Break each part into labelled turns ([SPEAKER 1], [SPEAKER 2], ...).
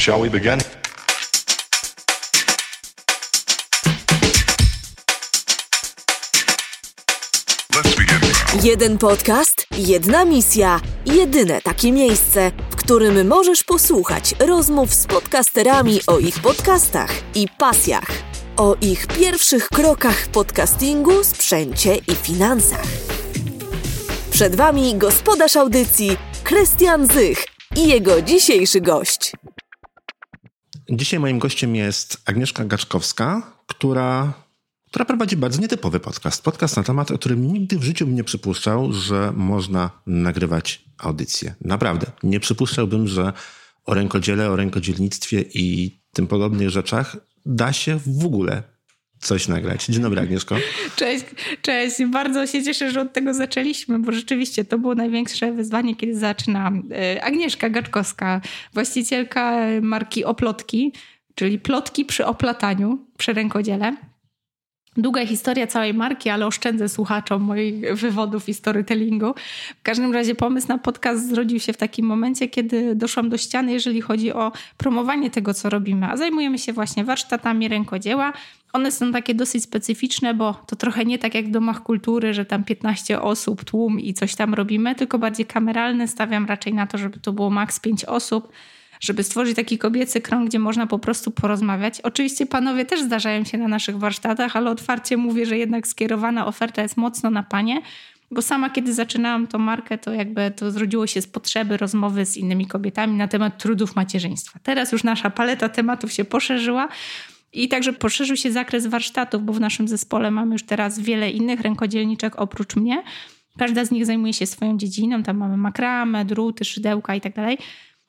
[SPEAKER 1] Shall we begin?
[SPEAKER 2] Let's begin.
[SPEAKER 3] Jeden podcast, jedna misja, jedyne takie miejsce, w którym możesz posłuchać rozmów z podcasterami o ich podcastach i pasjach, o ich pierwszych krokach w podcastingu, sprzęcie i finansach. Przed Wami gospodarz audycji Krystian Zych i jego dzisiejszy gość.
[SPEAKER 4] Dzisiaj moim gościem jest Agnieszka Gaczkowska, która, która prowadzi bardzo nietypowy podcast. Podcast na temat, o którym nigdy w życiu bym nie przypuszczał, że można nagrywać audycje. Naprawdę. Nie przypuszczałbym, że o rękodziele, o rękodzielnictwie i tym podobnych rzeczach da się w ogóle coś nagrać. Dzień dobry, Agnieszko.
[SPEAKER 5] Cześć, cześć. Bardzo się cieszę, że od tego zaczęliśmy, bo rzeczywiście to było największe wyzwanie, kiedy zaczynam. E, Agnieszka Gaczkowska, właścicielka marki Oplotki, czyli plotki przy oplataniu, przy rękodziele. Długa historia całej marki, ale oszczędzę słuchaczom moich wywodów i storytellingu. W każdym razie pomysł na podcast zrodził się w takim momencie, kiedy doszłam do ściany, jeżeli chodzi o promowanie tego, co robimy. A zajmujemy się właśnie warsztatami rękodzieła. One są takie dosyć specyficzne, bo to trochę nie tak jak w domach kultury, że tam 15 osób, tłum i coś tam robimy, tylko bardziej kameralne. Stawiam raczej na to, żeby to było maks 5 osób żeby stworzyć taki kobiecy krąg, gdzie można po prostu porozmawiać. Oczywiście panowie też zdarzają się na naszych warsztatach, ale otwarcie mówię, że jednak skierowana oferta jest mocno na panie, bo sama kiedy zaczynałam tą markę, to jakby to zrodziło się z potrzeby rozmowy z innymi kobietami na temat trudów macierzyństwa. Teraz już nasza paleta tematów się poszerzyła. I także poszerzył się zakres warsztatów, bo w naszym zespole mamy już teraz wiele innych rękodzielniczek oprócz mnie. Każda z nich zajmuje się swoją dziedziną. Tam mamy makramę, druty, szydełka i tak dalej.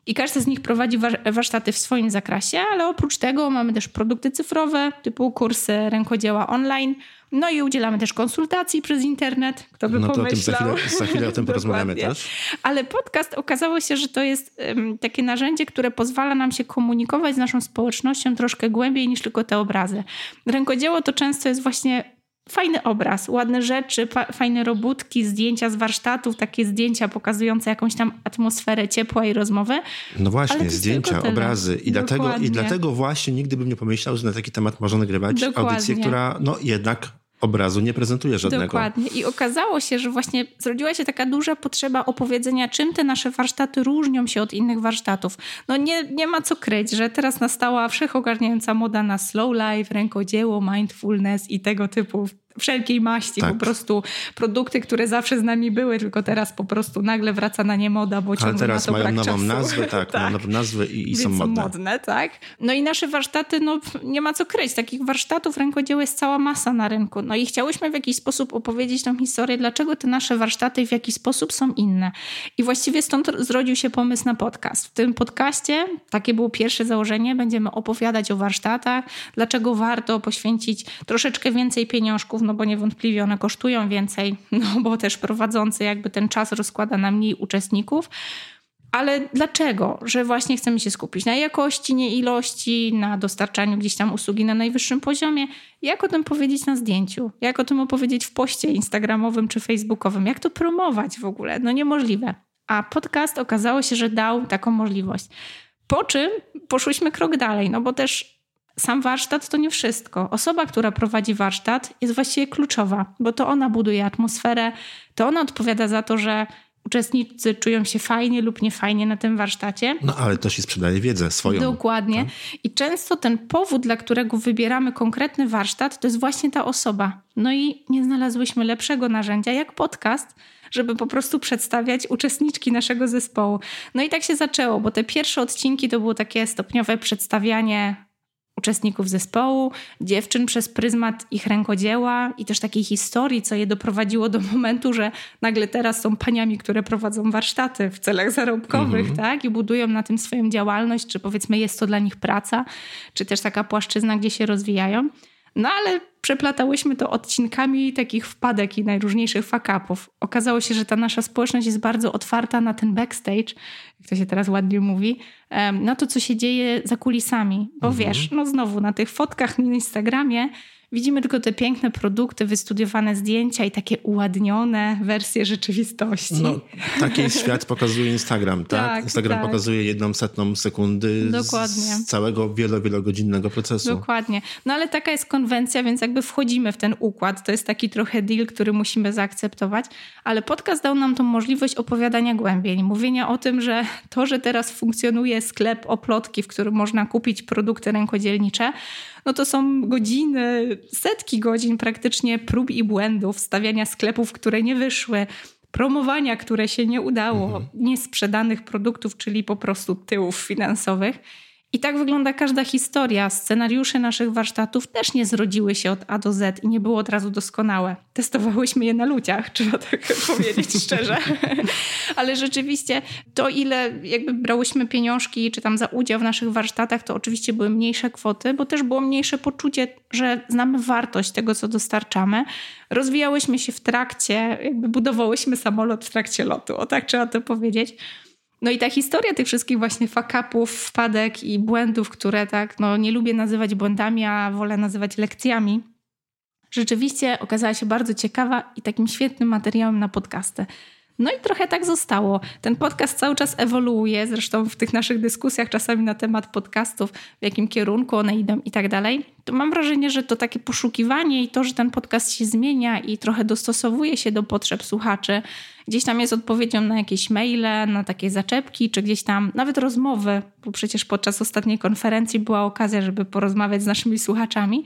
[SPEAKER 5] I każda z nich prowadzi warsztaty w swoim zakresie, ale oprócz tego mamy też produkty cyfrowe, typu kursy rękodzieła online. No i udzielamy też konsultacji przez internet. Kto by
[SPEAKER 4] No to o tym
[SPEAKER 5] pomyślał.
[SPEAKER 4] za chwilę, za chwilę o tym porozmawiamy też.
[SPEAKER 5] Ale podcast okazało się, że to jest em, takie narzędzie, które pozwala nam się komunikować z naszą społecznością troszkę głębiej niż tylko te obrazy. Rękodzieło to często jest właśnie fajny obraz, ładne rzeczy, fa- fajne robótki, zdjęcia z warsztatów, takie zdjęcia pokazujące jakąś tam atmosferę ciepła i rozmowy.
[SPEAKER 4] No właśnie, zdjęcia, obrazy. I dlatego, I dlatego właśnie nigdy bym nie pomyślał, że na taki temat można nagrywać
[SPEAKER 5] Dokładnie.
[SPEAKER 4] audycję, która no jednak obrazu nie prezentuje żadnego.
[SPEAKER 5] Dokładnie. I okazało się, że właśnie zrodziła się taka duża potrzeba opowiedzenia, czym te nasze warsztaty różnią się od innych warsztatów. No nie, nie ma co kryć, że teraz nastała wszechogarniająca moda na slow life, rękodzieło, mindfulness i tego typu wszelkiej maści.
[SPEAKER 4] Tak.
[SPEAKER 5] Po prostu produkty, które zawsze z nami były, tylko teraz po prostu nagle wraca na nie moda, bo
[SPEAKER 4] Ale teraz
[SPEAKER 5] na to
[SPEAKER 4] mają nową
[SPEAKER 5] czasu.
[SPEAKER 4] nazwę, tak, mają nową nazwę i, i są
[SPEAKER 5] Więc
[SPEAKER 4] modne.
[SPEAKER 5] tak. No i nasze warsztaty, no nie ma co kryć. Takich warsztatów rękodzieła jest cała masa na rynku. No i chciałyśmy w jakiś sposób opowiedzieć tą historię, dlaczego te nasze warsztaty w jakiś sposób są inne. I właściwie stąd zrodził się pomysł na podcast. W tym podcaście, takie było pierwsze założenie, będziemy opowiadać o warsztatach, dlaczego warto poświęcić troszeczkę więcej pieniążków, no bo niewątpliwie one kosztują więcej, no bo też prowadzący jakby ten czas rozkłada na mniej uczestników. Ale dlaczego? Że właśnie chcemy się skupić na jakości, nie ilości, na dostarczaniu gdzieś tam usługi na najwyższym poziomie. Jak o tym powiedzieć na zdjęciu? Jak o tym opowiedzieć w poście instagramowym czy facebookowym? Jak to promować w ogóle? No niemożliwe. A podcast okazało się, że dał taką możliwość. Po czym poszłyśmy krok dalej, no bo też sam warsztat to nie wszystko. Osoba, która prowadzi warsztat, jest właściwie kluczowa, bo to ona buduje atmosferę, to ona odpowiada za to, że uczestnicy czują się fajnie lub niefajnie na tym warsztacie.
[SPEAKER 4] No ale też i sprzedaje wiedzę swoją.
[SPEAKER 5] Dokładnie. I często ten powód, dla którego wybieramy konkretny warsztat, to jest właśnie ta osoba. No i nie znalazłyśmy lepszego narzędzia jak podcast, żeby po prostu przedstawiać uczestniczki naszego zespołu. No i tak się zaczęło, bo te pierwsze odcinki to było takie stopniowe przedstawianie uczestników zespołu, dziewczyn przez pryzmat ich rękodzieła i też takiej historii, co je doprowadziło do momentu, że nagle teraz są paniami, które prowadzą warsztaty w celach zarobkowych, tak? I budują na tym swoją działalność, czy powiedzmy jest to dla nich praca, czy też taka płaszczyzna, gdzie się rozwijają. No ale przeplatałyśmy to odcinkami takich wpadek i najróżniejszych fakapów. Okazało się, że ta nasza społeczność jest bardzo otwarta na ten backstage, jak to się teraz ładnie mówi, na to, co się dzieje za kulisami. Bo mhm. wiesz, no znowu na tych fotkach na Instagramie Widzimy tylko te piękne produkty, wystudiowane zdjęcia i takie uładnione wersje rzeczywistości. No,
[SPEAKER 4] taki świat pokazuje Instagram, tak? tak Instagram tak. pokazuje jedną setną sekundy Dokładnie. z całego wielo, wielogodzinnego procesu.
[SPEAKER 5] Dokładnie. No ale taka jest konwencja, więc jakby wchodzimy w ten układ. To jest taki trochę deal, który musimy zaakceptować, ale podcast dał nam tą możliwość opowiadania głębiej, mówienia o tym, że to, że teraz funkcjonuje sklep oplotki, w którym można kupić produkty rękodzielnicze, no to są godziny, setki godzin praktycznie prób i błędów, stawiania sklepów, które nie wyszły, promowania, które się nie udało, mhm. niesprzedanych produktów, czyli po prostu tyłów finansowych. I tak wygląda każda historia. Scenariusze naszych warsztatów też nie zrodziły się od A do Z i nie były od razu doskonałe. Testowałyśmy je na ludziach, trzeba tak powiedzieć szczerze. Ale rzeczywiście to, ile jakby brałyśmy pieniążki, czy tam za udział w naszych warsztatach, to oczywiście były mniejsze kwoty, bo też było mniejsze poczucie, że znamy wartość tego, co dostarczamy. Rozwijałyśmy się w trakcie, jakby budowałyśmy samolot w trakcie lotu, o tak trzeba to powiedzieć. No i ta historia tych wszystkich właśnie fakapów, wpadek i błędów, które tak, no nie lubię nazywać błędami, a wolę nazywać lekcjami, rzeczywiście okazała się bardzo ciekawa i takim świetnym materiałem na podcasty. No i trochę tak zostało. Ten podcast cały czas ewoluuje, zresztą w tych naszych dyskusjach czasami na temat podcastów, w jakim kierunku one idą i tak dalej. To mam wrażenie, że to takie poszukiwanie i to, że ten podcast się zmienia i trochę dostosowuje się do potrzeb słuchaczy, gdzieś tam jest odpowiedzią na jakieś maile, na takie zaczepki, czy gdzieś tam nawet rozmowy, bo przecież podczas ostatniej konferencji była okazja, żeby porozmawiać z naszymi słuchaczami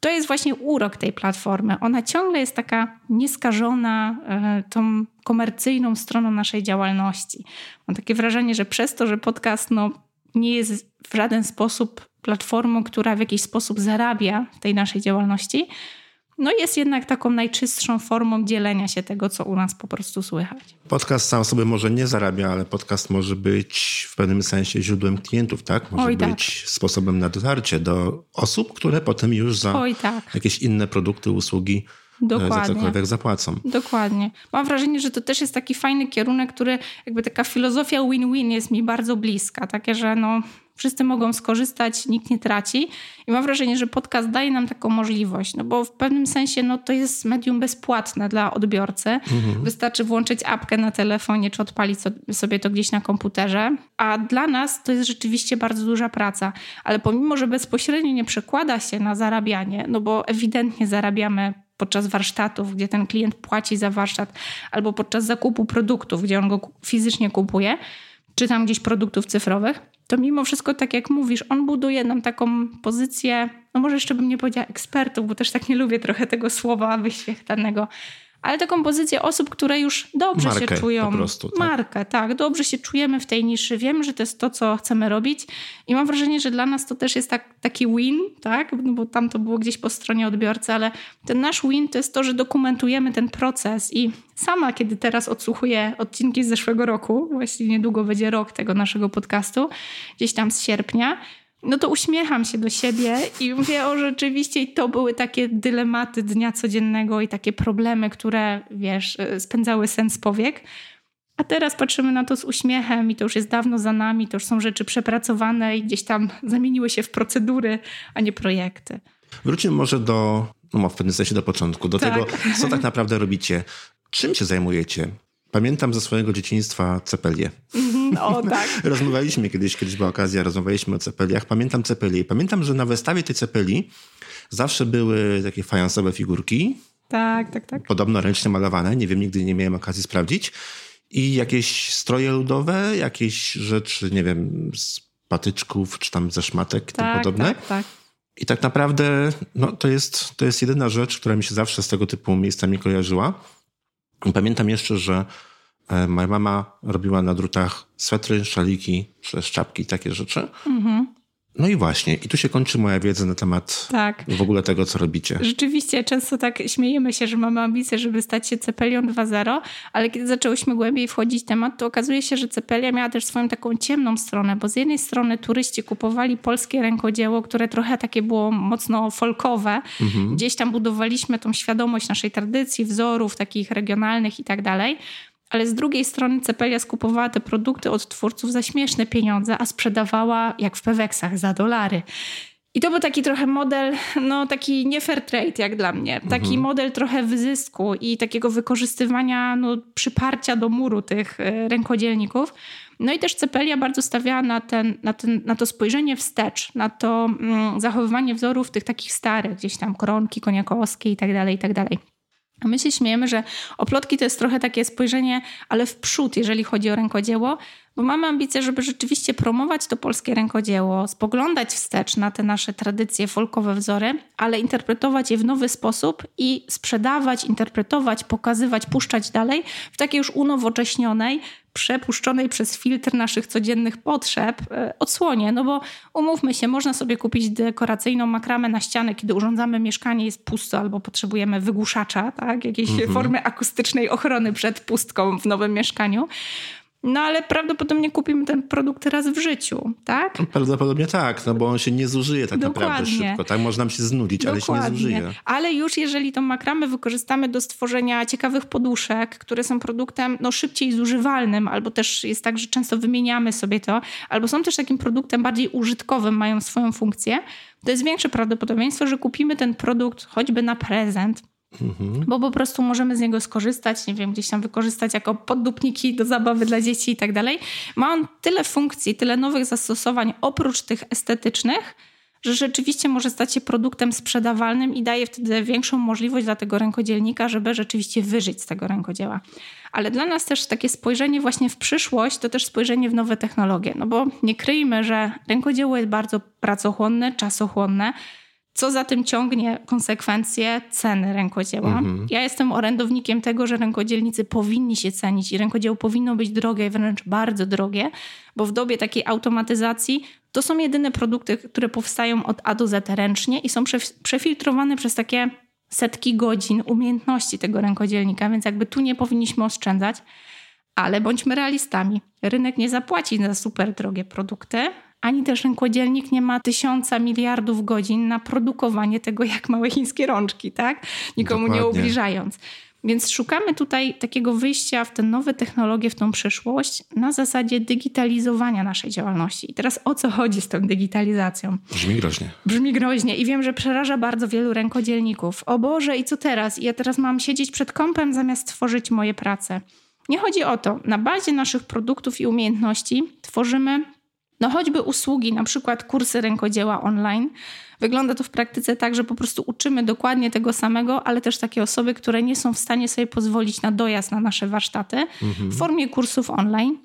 [SPEAKER 5] to jest właśnie urok tej platformy. Ona ciągle jest taka nieskażona e, tą komercyjną stroną naszej działalności. Mam takie wrażenie, że przez to, że podcast no, nie jest w żaden sposób platformą, która w jakiś sposób zarabia w tej naszej działalności, no jest jednak taką najczystszą formą dzielenia się tego, co u nas po prostu słychać.
[SPEAKER 4] Podcast sam sobie może nie zarabia, ale podcast może być w pewnym sensie źródłem klientów, tak? Może Oj, być tak. sposobem na dotarcie do osób, które potem już za Oj, tak. jakieś inne produkty, usługi e, Dokładnie. za cokolwiek zapłacą.
[SPEAKER 5] Dokładnie. Mam wrażenie, że to też jest taki fajny kierunek, który jakby taka filozofia win-win jest mi bardzo bliska. Takie, że no Wszyscy mogą skorzystać, nikt nie traci. I mam wrażenie, że podcast daje nam taką możliwość, no bo w pewnym sensie no, to jest medium bezpłatne dla odbiorcy. Mhm. Wystarczy włączyć apkę na telefonie, czy odpalić sobie to gdzieś na komputerze. A dla nas to jest rzeczywiście bardzo duża praca. Ale pomimo, że bezpośrednio nie przekłada się na zarabianie, no bo ewidentnie zarabiamy podczas warsztatów, gdzie ten klient płaci za warsztat, albo podczas zakupu produktów, gdzie on go fizycznie kupuje, czy tam gdzieś produktów cyfrowych, to mimo wszystko, tak jak mówisz, on buduje nam taką pozycję, no może jeszcze bym nie powiedziała ekspertów, bo też tak nie lubię trochę tego słowa wyświechtanego, ale taką pozycję osób, które już dobrze Markę się czują. Po prostu, tak? Markę, tak. Dobrze się czujemy w tej niszy, wiemy, że to jest to, co chcemy robić i mam wrażenie, że dla nas to też jest tak, taki win, tak? No bo tam to było gdzieś po stronie odbiorcy, ale ten nasz win to jest to, że dokumentujemy ten proces i sama, kiedy teraz odsłuchuję odcinki z zeszłego roku, właściwie niedługo będzie rok tego naszego podcastu, gdzieś tam z sierpnia, no to uśmiecham się do siebie i mówię, o rzeczywiście to były takie dylematy dnia codziennego i takie problemy, które, wiesz, e, spędzały sens powiek. A teraz patrzymy na to z uśmiechem i to już jest dawno za nami, to już są rzeczy przepracowane i gdzieś tam zamieniły się w procedury, a nie projekty.
[SPEAKER 4] Wróćmy może do, no w pewnym sensie do początku, do tak. tego, co tak naprawdę robicie. Czym się zajmujecie? Pamiętam ze swojego dzieciństwa cepelię.
[SPEAKER 5] Mm, o, tak.
[SPEAKER 4] Rozmawialiśmy kiedyś, kiedyś była okazja, rozmawialiśmy o cepeliach. Pamiętam cepelię. Pamiętam, że na wystawie tej cepeli zawsze były takie fajansowe figurki.
[SPEAKER 5] Tak, tak, tak.
[SPEAKER 4] Podobno ręcznie malowane. Nie wiem, nigdy nie miałem okazji sprawdzić. I jakieś stroje ludowe, jakieś rzeczy, nie wiem, z patyczków, czy tam ze szmatek tak, i tym podobne. Tak, tak. I tak naprawdę no, to, jest, to jest jedyna rzecz, która mi się zawsze z tego typu miejscami kojarzyła. Pamiętam jeszcze, że moja mama robiła na drutach swetry, szaliki czapki, takie rzeczy. Mhm. No i właśnie, i tu się kończy moja wiedza na temat
[SPEAKER 5] Tak.
[SPEAKER 4] w ogóle tego, co robicie.
[SPEAKER 5] Rzeczywiście, często tak śmiejemy się, że mamy ambicje, żeby stać się Cepelią 2.0, ale kiedy zaczęłyśmy głębiej wchodzić w temat, to okazuje się, że Cepelia miała też swoją taką ciemną stronę, bo z jednej strony turyści kupowali polskie rękodzieło, które trochę takie było mocno folkowe. Gdzieś tam budowaliśmy tą świadomość naszej tradycji, wzorów takich regionalnych i tak dalej. Ale z drugiej strony Cepelia skupowała te produkty od twórców za śmieszne pieniądze, a sprzedawała jak w Peweksach za dolary. I to był taki trochę model, no taki nie fair trade jak dla mnie. Taki model trochę wyzysku i takiego wykorzystywania no, przyparcia do muru tych e, rękodzielników. No i też Cepelia bardzo stawiała na, ten, na, ten, na to spojrzenie wstecz, na to mm, zachowywanie wzorów tych takich starych, gdzieś tam koronki koniakowskie i tak dalej, i tak dalej. A my się śmiejemy, że oplotki to jest trochę takie spojrzenie, ale w przód, jeżeli chodzi o rękodzieło, bo mamy ambicje, żeby rzeczywiście promować to polskie rękodzieło, spoglądać wstecz na te nasze tradycje, folkowe wzory, ale interpretować je w nowy sposób i sprzedawać, interpretować, pokazywać, puszczać dalej w takiej już unowocześnionej, przepuszczonej przez filtr naszych codziennych potrzeb e, odsłonie. No bo umówmy się, można sobie kupić dekoracyjną makramę na ścianę, kiedy urządzamy mieszkanie, jest pusto albo potrzebujemy wygłuszacza, tak? jakiejś formy akustycznej ochrony przed pustką w nowym mieszkaniu. No ale prawdopodobnie kupimy ten produkt raz w życiu, tak?
[SPEAKER 4] Prawdopodobnie tak, no bo on się nie zużyje tak naprawdę
[SPEAKER 5] Dokładnie.
[SPEAKER 4] szybko. Tak można się znudzić, ale się nie zużyje.
[SPEAKER 5] Ale już jeżeli tą makramę wykorzystamy do stworzenia ciekawych poduszek, które są produktem no, szybciej zużywalnym, albo też jest tak, że często wymieniamy sobie to, albo są też takim produktem bardziej użytkowym, mają swoją funkcję, to jest większe prawdopodobieństwo, że kupimy ten produkt choćby na prezent, bo po prostu możemy z niego skorzystać, nie wiem, gdzieś tam wykorzystać jako poddupniki do zabawy dla dzieci i tak dalej. Ma on tyle funkcji, tyle nowych zastosowań oprócz tych estetycznych, że rzeczywiście może stać się produktem sprzedawalnym i daje wtedy większą możliwość dla tego rękodzielnika, żeby rzeczywiście wyżyć z tego rękodzieła. Ale dla nas też takie spojrzenie właśnie w przyszłość to też spojrzenie w nowe technologie, no bo nie kryjmy, że rękodzieło jest bardzo pracochłonne, czasochłonne, co za tym ciągnie konsekwencje ceny rękodzieła. Ja jestem orędownikiem tego, że rękodzielnicy powinni się cenić i rękodzieło powinno być drogie, wręcz bardzo drogie, bo w dobie takiej automatyzacji to są jedyne produkty, które powstają od A do Z ręcznie i są prze- przefiltrowane przez takie setki godzin umiejętności tego rękodzielnika, więc jakby tu nie powinniśmy oszczędzać. Ale bądźmy realistami. Rynek nie zapłaci za super drogie produkty, ani też rękodzielnik nie ma tysiąca miliardów godzin na produkowanie tego jak małe chińskie rączki, tak? Nikomu nie
[SPEAKER 4] Dokładnie.
[SPEAKER 5] ubliżając. Więc szukamy tutaj takiego wyjścia w te nowe technologie, w tą przyszłość na zasadzie digitalizowania naszej działalności. I teraz o co chodzi z tą digitalizacją?
[SPEAKER 4] Brzmi groźnie.
[SPEAKER 5] Brzmi groźnie i wiem, że przeraża bardzo wielu rękodzielników. O Boże, i co teraz? Ja teraz mam siedzieć przed kąpem zamiast tworzyć moje prace. Nie chodzi o to. Na bazie naszych produktów i umiejętności tworzymy no choćby usługi, na przykład kursy rękodzieła online. Wygląda to w praktyce tak, że po prostu uczymy dokładnie tego samego, ale też takie osoby, które nie są w stanie sobie pozwolić na dojazd na nasze warsztaty w formie kursów online.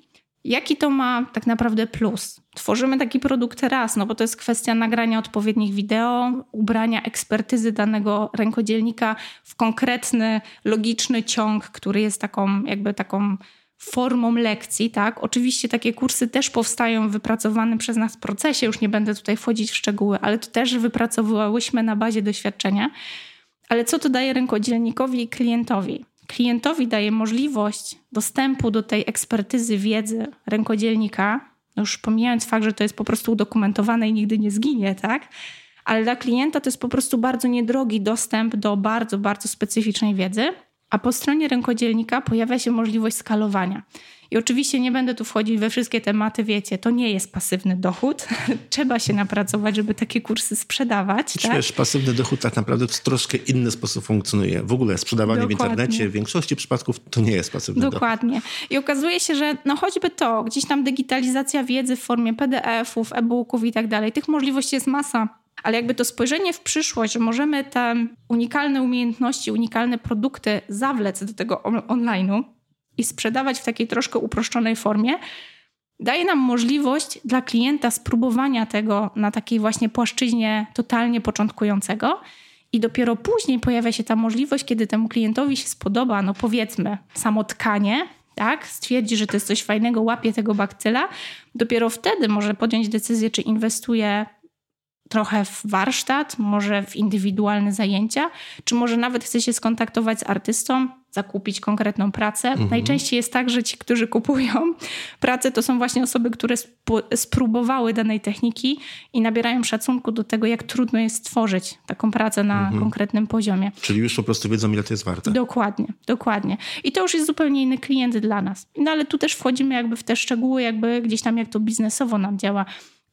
[SPEAKER 5] Jaki to ma tak naprawdę plus? Tworzymy taki produkt raz, no bo to jest kwestia nagrania odpowiednich wideo, ubrania ekspertyzy danego rękodzielnika w konkretny, logiczny ciąg, który jest taką jakby taką formą lekcji, tak? Oczywiście takie kursy też powstają w wypracowanym przez nas procesie, już nie będę tutaj wchodzić w szczegóły, ale to też wypracowywałyśmy na bazie doświadczenia. Ale co to daje rękodzielnikowi i klientowi? Klientowi daje możliwość dostępu do tej ekspertyzy wiedzy rękodzielnika, no już pomijając fakt, że to jest po prostu udokumentowane i nigdy nie zginie, tak? Ale dla klienta to jest po prostu bardzo niedrogi dostęp do bardzo, bardzo specyficznej wiedzy. A po stronie rękodzielnika pojawia się możliwość skalowania. I oczywiście nie będę tu wchodzić we wszystkie tematy, wiecie, to nie jest pasywny dochód. Trzeba się napracować, żeby takie kursy sprzedawać.
[SPEAKER 4] Czy
[SPEAKER 5] Tak?
[SPEAKER 4] wiesz, pasywny dochód tak naprawdę w troszkę inny sposób funkcjonuje. W ogóle sprzedawanie w
[SPEAKER 5] Dokładnie.
[SPEAKER 4] internecie w większości przypadków to nie jest pasywny dochód.
[SPEAKER 5] Dokładnie. I okazuje się, że no choćby to, gdzieś tam digitalizacja wiedzy w formie PDF-ów, e-booków i tak dalej, tych możliwości jest masa. Ale jakby to spojrzenie w przyszłość, że możemy te unikalne umiejętności, unikalne produkty zawlec do tego on- online'u i sprzedawać w takiej troszkę uproszczonej formie, daje nam możliwość dla klienta spróbowania tego na takiej właśnie płaszczyźnie totalnie początkującego. I dopiero później pojawia się ta możliwość, kiedy temu klientowi się spodoba, no powiedzmy, samo tkanie, tak? Stwierdzi, że to jest coś fajnego, łapie tego bakcyla. Dopiero wtedy może podjąć decyzję, czy inwestuje trochę w warsztat, może w indywidualne zajęcia, czy może nawet chce się skontaktować z artystą, zakupić konkretną pracę. Mhm. Najczęściej jest tak, że ci, którzy kupują pracę, to są właśnie osoby, które spróbowały danej techniki i nabierają szacunku do tego, jak trudno jest stworzyć taką pracę na mhm. konkretnym poziomie.
[SPEAKER 4] Czyli już po prostu wiedzą, ile to jest warte.
[SPEAKER 5] Dokładnie, dokładnie. I to już jest zupełnie inny klient dla nas. No ale tu też wchodzimy jakby w te szczegóły, jakby gdzieś tam jak to biznesowo nam działa.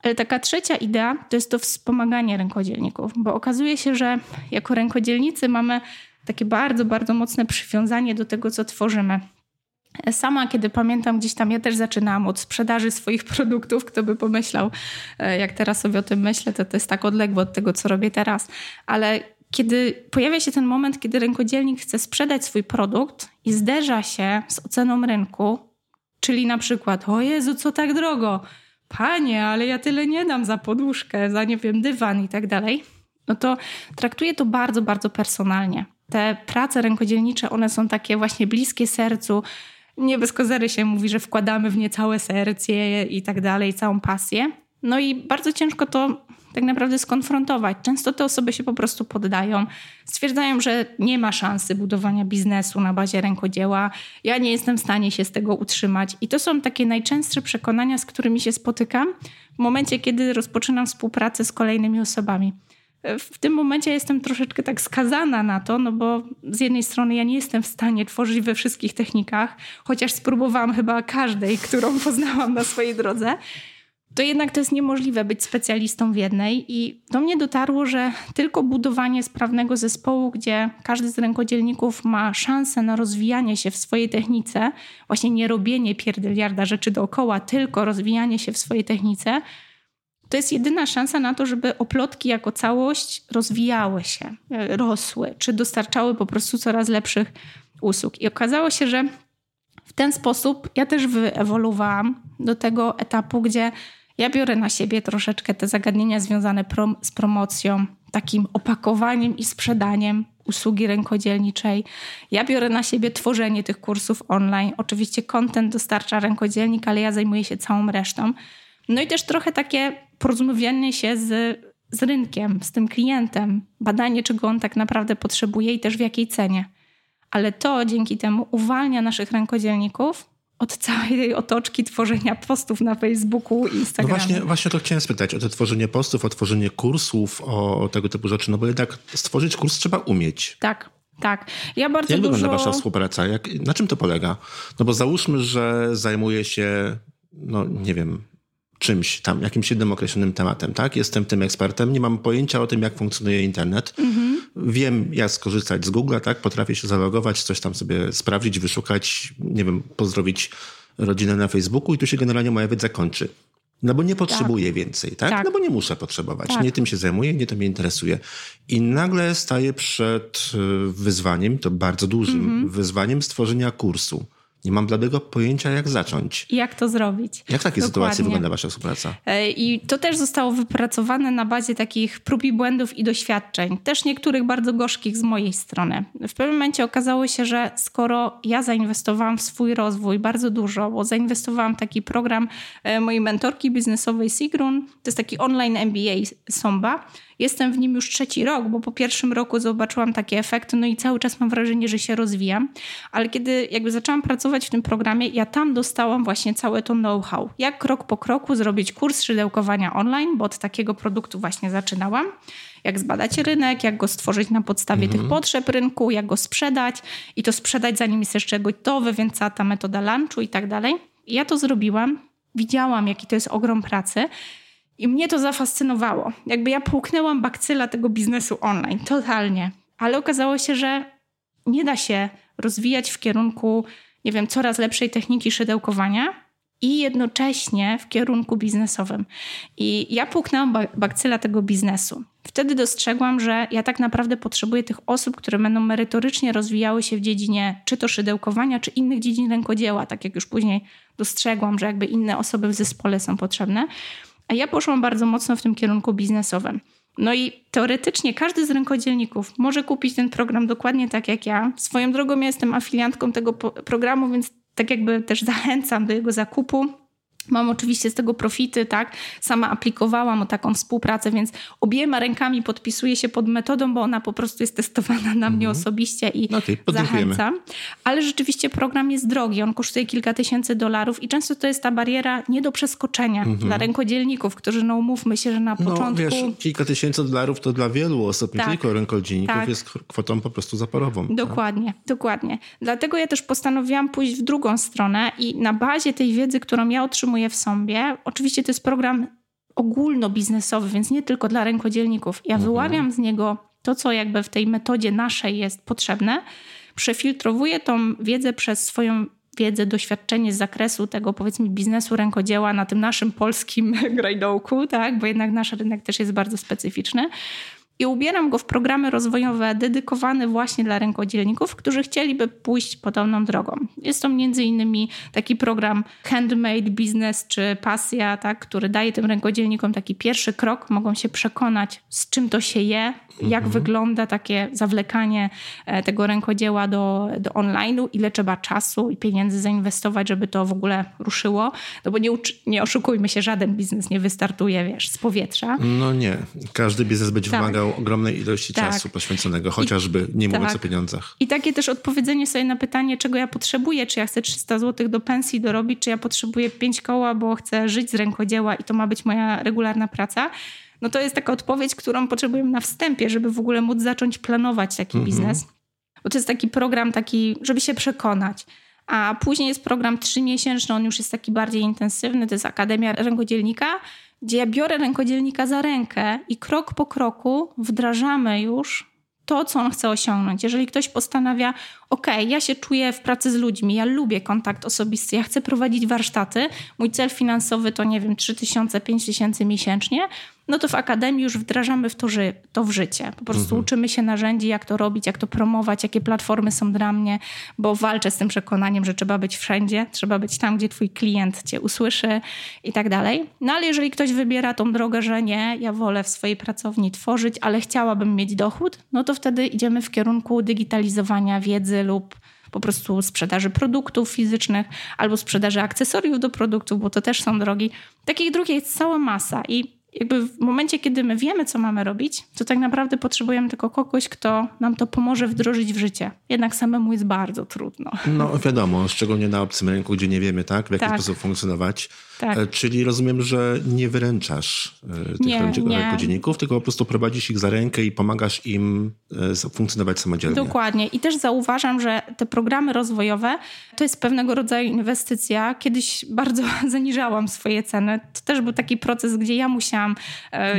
[SPEAKER 5] Ale taka trzecia idea to jest to wspomaganie rękodzielników, bo okazuje się, że jako rękodzielnicy mamy takie bardzo, bardzo mocne przywiązanie do tego, co tworzymy. Sama, kiedy pamiętam, gdzieś tam ja też zaczynałam od sprzedaży swoich produktów. Kto by pomyślał, e, jak teraz sobie o tym myślę, to to jest tak odległe od tego, co robię teraz. Ale kiedy pojawia się ten moment, kiedy rękodzielnik chce sprzedać swój produkt i zderza się z oceną rynku, czyli na przykład, o Jezu, co tak drogo? Panie, ale ja tyle nie dam za poduszkę, za nie wiem, dywan i tak dalej, no to traktuje to bardzo, bardzo personalnie. Te prace rękodzielnicze, one są takie właśnie bliskie sercu. Nie bez kozery się mówi, że wkładamy w nie całe serce i tak dalej, całą pasję. No i bardzo ciężko to tak naprawdę skonfrontować. Często te osoby się po prostu poddają, stwierdzają, że nie ma szansy budowania biznesu na bazie rękodzieła, ja nie jestem w stanie się z tego utrzymać. I to są takie najczęstsze przekonania, z którymi się spotykam w momencie, kiedy rozpoczynam współpracę z kolejnymi osobami. W tym momencie jestem troszeczkę tak skazana na to, no bo z jednej strony ja nie jestem w stanie tworzyć we wszystkich technikach, chociaż spróbowałam chyba każdej, którą poznałam na swojej drodze to jednak to jest niemożliwe być specjalistą w jednej. I do mnie dotarło, że tylko budowanie sprawnego zespołu, gdzie każdy z rękodzielników ma szansę na rozwijanie się w swojej technice, właśnie nie robienie pierdyliarda rzeczy dookoła, tylko rozwijanie się w swojej technice, to jest jedyna szansa na to, żeby oplotki jako całość rozwijały się, rosły, czy dostarczały po prostu coraz lepszych usług. I okazało się, że w ten sposób ja też wyewoluowałam do tego etapu, gdzie ja biorę na siebie troszeczkę te zagadnienia związane prom z promocją, takim opakowaniem i sprzedaniem usługi rękodzielniczej. Ja biorę na siebie tworzenie tych kursów online. Oczywiście kontent dostarcza rękodzielnik, ale ja zajmuję się całą resztą. No i też trochę takie porozmawianie się z, z rynkiem, z tym klientem, badanie, czego on tak naprawdę potrzebuje i też w jakiej cenie. Ale to dzięki temu uwalnia naszych rękodzielników od całej tej otoczki tworzenia postów na Facebooku i Instagramie.
[SPEAKER 4] No właśnie, właśnie to chciałem spytać, o to tworzenie postów, o tworzenie kursów, o, tego typu rzeczy, no bo jednak stworzyć kurs trzeba umieć.
[SPEAKER 5] Tak, tak. Ja bardzo
[SPEAKER 4] Jak
[SPEAKER 5] dużo...
[SPEAKER 4] wygląda wasza współpraca? Jak, na czym to polega? No bo załóżmy, że zajmuje się, no nie wiem, czymś tam, jakimś jednym określonym tematem, tak? Jestem tym ekspertem, nie mam pojęcia o tym, jak funkcjonuje internet. Mhm. Wiem, jak skorzystać z Google'a, tak? Potrafię się zalogować, coś tam sobie sprawdzić, wyszukać, nie wiem, pozdrowić rodzinę na Facebooku i tu się generalnie moja wiedza kończy. No bo nie potrzebuję tak. więcej, tak? tak? No bo nie muszę potrzebować. Tak. Nie tym się zajmuję, nie to mnie interesuje. I nagle staję przed y, wyzwaniem, to bardzo dużym mhm. wyzwaniem stworzenia kursu. Nie mam bladego pojęcia, jak zacząć.
[SPEAKER 5] Jak to zrobić.
[SPEAKER 4] Jak w takiej Dokładnie. sytuacji wygląda wasza współpraca?
[SPEAKER 5] E, I to też zostało wypracowane na bazie takich prób i błędów i doświadczeń. Też niektórych bardzo gorzkich z mojej strony. W pewnym momencie okazało się, że skoro ja zainwestowałam w swój rozwój bardzo dużo, bo zainwestowałam w taki program e, mojej mentorki biznesowej Sigrun, to jest taki online MBA Somba, Jestem w nim już trzeci rok, bo po pierwszym roku zobaczyłam takie efekty, no i cały czas mam wrażenie, że się rozwijam. Ale kiedy jakby zaczęłam pracować w tym programie, ja tam dostałam właśnie całe to know-how. Jak krok po kroku zrobić kurs szydełkowania online, bo od takiego produktu właśnie zaczynałam. Jak zbadać rynek, jak go stworzyć na podstawie mhm. tych potrzeb rynku, jak go sprzedać i to sprzedać zanim jest jeszcze gotowy, więc cała ta metoda lunchu i tak dalej. I ja to zrobiłam, widziałam, jaki to jest ogrom pracy. I mnie to zafascynowało. Jakby ja połknęłam bakcyla tego biznesu online, totalnie. Ale okazało się, że nie da się rozwijać w kierunku, nie wiem, coraz lepszej techniki szydełkowania i jednocześnie w kierunku biznesowym. I ja połknęłam bakcyla tego biznesu. Wtedy dostrzegłam, że ja tak naprawdę potrzebuję tych osób, które będą merytorycznie rozwijały się w dziedzinie czy to szydełkowania, czy innych dziedzin rękodzieła, tak jak już później dostrzegłam, że jakby inne osoby w zespole są potrzebne. A ja poszłam bardzo mocno w tym kierunku biznesowym. No i teoretycznie każdy z rękodzielników może kupić ten program dokładnie tak jak ja. Swoją drogą ja jestem afiliantką tego programu, więc tak jakby też zachęcam do jego zakupu. Mam oczywiście z tego profity, tak? Sama aplikowałam o taką współpracę, więc obiema rękami podpisuję się pod metodą, bo ona po prostu jest testowana na mnie
[SPEAKER 4] Mhm.
[SPEAKER 5] osobiście i
[SPEAKER 4] Okej, podziękujemy.
[SPEAKER 5] zachęcam. Ale rzeczywiście program jest drogi, on kosztuje kilka tysięcy dolarów i często to jest ta bariera nie do przeskoczenia dla rękodzielników, którzy, no umówmy się, że na
[SPEAKER 4] Mhm. No
[SPEAKER 5] początku...
[SPEAKER 4] wiesz, kilka tysięcy dolarów to dla wielu osób, nie
[SPEAKER 5] Tak.
[SPEAKER 4] tylko rękodzienników,
[SPEAKER 5] Tak.
[SPEAKER 4] jest kwotą po prostu zaporową. tak?
[SPEAKER 5] Dokładnie, dokładnie. Dlatego ja też postanowiłam pójść w drugą stronę i na bazie tej wiedzy, którą ja otrzymuję w sobie, oczywiście to jest program ogólnobiznesowy, więc nie tylko dla rękodzielników. Ja wyławiam z niego to, co jakby w tej metodzie naszej jest potrzebne, przefiltrowuję tą wiedzę przez swoją wiedzę, doświadczenie z zakresu tego powiedzmy biznesu rękodzieła na tym naszym polskim grajdołku, tak? bo jednak nasz rynek też jest bardzo specyficzny i ubieram go w programy rozwojowe dedykowane właśnie dla rękodzielników, którzy chcieliby pójść podobną drogą. Jest to między innymi taki program Handmade Business czy Pasja, tak, który daje tym rękodzielnikom taki pierwszy krok. Mogą się przekonać, z czym to się je, jak wygląda takie zawlekanie e, tego rękodzieła do, do online'u, ile trzeba czasu i pieniędzy zainwestować, żeby to w ogóle ruszyło. No bo nie, nie oszukujmy się, żaden biznes nie wystartuje, wiesz, z powietrza.
[SPEAKER 4] No nie. Każdy biznes będzie
[SPEAKER 5] Tak.
[SPEAKER 4] wymagał ogromnej ilości
[SPEAKER 5] Tak.
[SPEAKER 4] czasu poświęconego, chociażby nie mówiąc
[SPEAKER 5] tak.
[SPEAKER 4] o pieniądzach.
[SPEAKER 5] I takie też odpowiedzenie sobie na pytanie, czego ja potrzebuję, czy ja chcę 300 zł do pensji dorobić, czy ja potrzebuję 5 koła, bo chcę żyć z rękodzieła i to ma być moja regularna praca. No to jest taka odpowiedź, którą potrzebujemy na wstępie, żeby w ogóle móc zacząć planować taki biznes. Bo to jest taki program, taki, żeby się przekonać. A później jest program trzymiesięczny, on już jest taki bardziej intensywny, to jest Akademia Rękodzielnika, gdzie ja biorę rękodzielnika za rękę i krok po kroku wdrażamy już to, co on chce osiągnąć. Jeżeli ktoś postanawia, ok, ja się czuję w pracy z ludźmi, ja lubię kontakt osobisty, ja chcę prowadzić warsztaty, mój cel finansowy to nie wiem, 3000, 5000 miesięcznie, no to w Akademii już wdrażamy w to, ży- to w życie. Po prostu uczymy się narzędzi, jak to robić, jak to promować, jakie platformy są dla mnie, bo walczę z tym przekonaniem, że trzeba być wszędzie, trzeba być tam, gdzie twój klient cię usłyszy i tak dalej. No ale jeżeli ktoś wybiera tą drogę, że nie, ja wolę w swojej pracowni tworzyć, ale chciałabym mieć dochód, no to wtedy idziemy w kierunku digitalizowania wiedzy lub po prostu sprzedaży produktów fizycznych albo sprzedaży akcesoriów do produktów, bo to też są drogi. Takich dróg jest cała masa i jakby w momencie, kiedy my wiemy, co mamy robić, to tak naprawdę potrzebujemy tylko kogoś, kto nam to pomoże wdrożyć w życie. Jednak samemu jest bardzo trudno.
[SPEAKER 4] No wiadomo, szczególnie na obcym rynku, gdzie nie wiemy, tak, w jaki
[SPEAKER 5] Tak.
[SPEAKER 4] sposób funkcjonować.
[SPEAKER 5] Tak.
[SPEAKER 4] E, Czyli rozumiem, że nie wyręczasz e, tych
[SPEAKER 5] Nie, nie.
[SPEAKER 4] tylko po prostu prowadzisz ich za rękę i pomagasz im e, funkcjonować samodzielnie.
[SPEAKER 5] Dokładnie. I też zauważam, że te programy rozwojowe to jest pewnego rodzaju inwestycja. Kiedyś bardzo zaniżałam swoje ceny. To też był taki proces, gdzie ja musiałam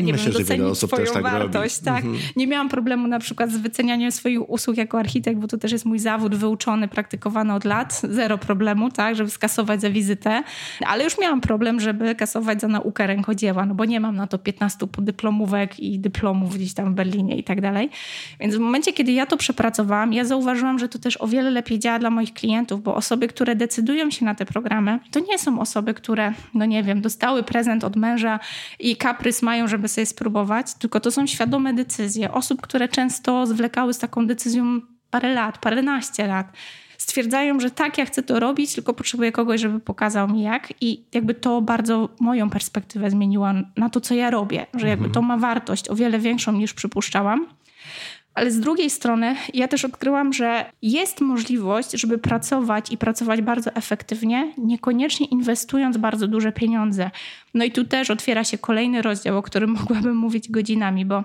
[SPEAKER 5] nie
[SPEAKER 4] Myślę,
[SPEAKER 5] wiem, docenić
[SPEAKER 4] osób
[SPEAKER 5] swoją
[SPEAKER 4] tak
[SPEAKER 5] wartość.
[SPEAKER 4] robi.
[SPEAKER 5] Tak. Nie miałam problemu na przykład z wycenianiem swoich usług jako architekt, bo to też jest mój zawód wyuczony, praktykowany od lat. Zero problemu, tak, żeby skasować za wizytę. Ale już miałam problem, żeby kasować za naukę rękodzieła, no bo nie mam na to 15 dyplomówek i dyplomów gdzieś tam w Berlinie i tak dalej. Więc w momencie, kiedy ja to przepracowałam, ja zauważyłam, że to też o wiele lepiej działa dla moich klientów, bo osoby, które decydują się na te programy, to nie są osoby, które, no nie wiem, dostały prezent od męża i kaprys mają, żeby sobie spróbować, tylko to są świadome decyzje osób, które często zwlekały z taką decyzją parę lat, paręnaście lat stwierdzają, że tak, ja chcę to robić, tylko potrzebuję kogoś, żeby pokazał mi jak. I jakby to bardzo moją perspektywę zmieniło na to, co ja robię, że jakby to ma wartość o wiele większą niż przypuszczałam. Ale z drugiej strony ja też odkryłam, że jest możliwość, żeby pracować i pracować bardzo efektywnie, niekoniecznie inwestując bardzo duże pieniądze. No i tu też otwiera się kolejny rozdział, o którym mogłabym mówić godzinami, bo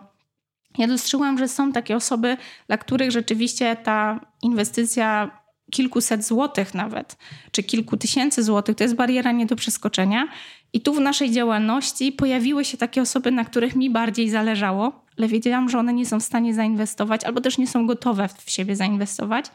[SPEAKER 5] ja dostrzegłam, że są takie osoby, dla których rzeczywiście ta inwestycja kilkuset złotych nawet, czy kilku tysięcy złotych, to jest bariera nie do przeskoczenia. I tu w naszej działalności pojawiły się takie osoby, na których mi bardziej zależało, ale wiedziałam, że one nie są w stanie zainwestować, albo też nie są gotowe w siebie zainwestować.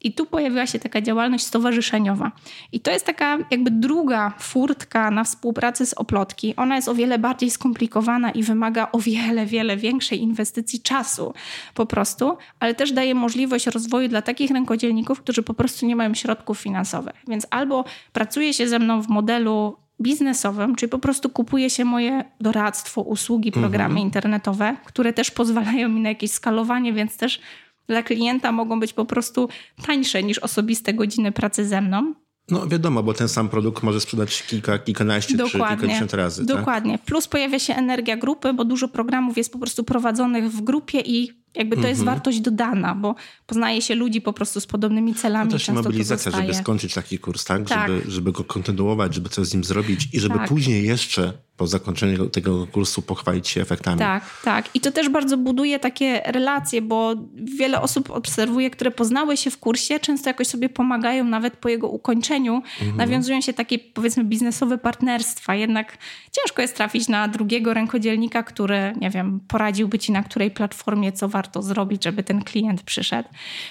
[SPEAKER 5] I tu pojawiła się taka działalność stowarzyszeniowa. I to jest taka jakby druga furtka na współpracę z Oplotki. Ona jest o wiele bardziej skomplikowana i wymaga o wiele, wiele większej inwestycji czasu po prostu, ale też daje możliwość rozwoju dla takich rękodzielników, którzy po prostu nie mają środków finansowych. Więc albo pracuje się ze mną w modelu biznesowym, czyli po prostu kupuje się moje doradztwo, usługi, programy internetowe, które też pozwalają mi na jakieś skalowanie, więc też dla klienta mogą być po prostu tańsze niż osobiste godziny pracy ze mną.
[SPEAKER 4] No wiadomo, bo ten sam produkt może sprzedać kilka, kilkanaście czy kilkadziesiąt razy.
[SPEAKER 5] Tak? Dokładnie. Tak? Plus pojawia się energia grupy, bo dużo programów jest po prostu prowadzonych w grupie i jakby to jest mhm. wartość dodana, bo poznaje się ludzi po prostu z podobnymi celami.
[SPEAKER 4] No to też mobilizacja, żeby skończyć taki kurs, tak? tak? Żeby, żeby go kontynuować, żeby coś z nim zrobić i żeby tak. później jeszcze po zakończeniu tego kursu pochwalić się efektami.
[SPEAKER 5] Tak, tak. I to też bardzo buduje takie relacje, bo wiele osób obserwuje, które poznały się w kursie, często jakoś sobie pomagają nawet po jego ukończeniu. Mhm. Nawiązują się takie powiedzmy biznesowe partnerstwa. Jednak ciężko jest trafić na drugiego rękodzielnika, który, nie wiem, poradziłby ci na której platformie, co warto zrobić, żeby ten klient przyszedł.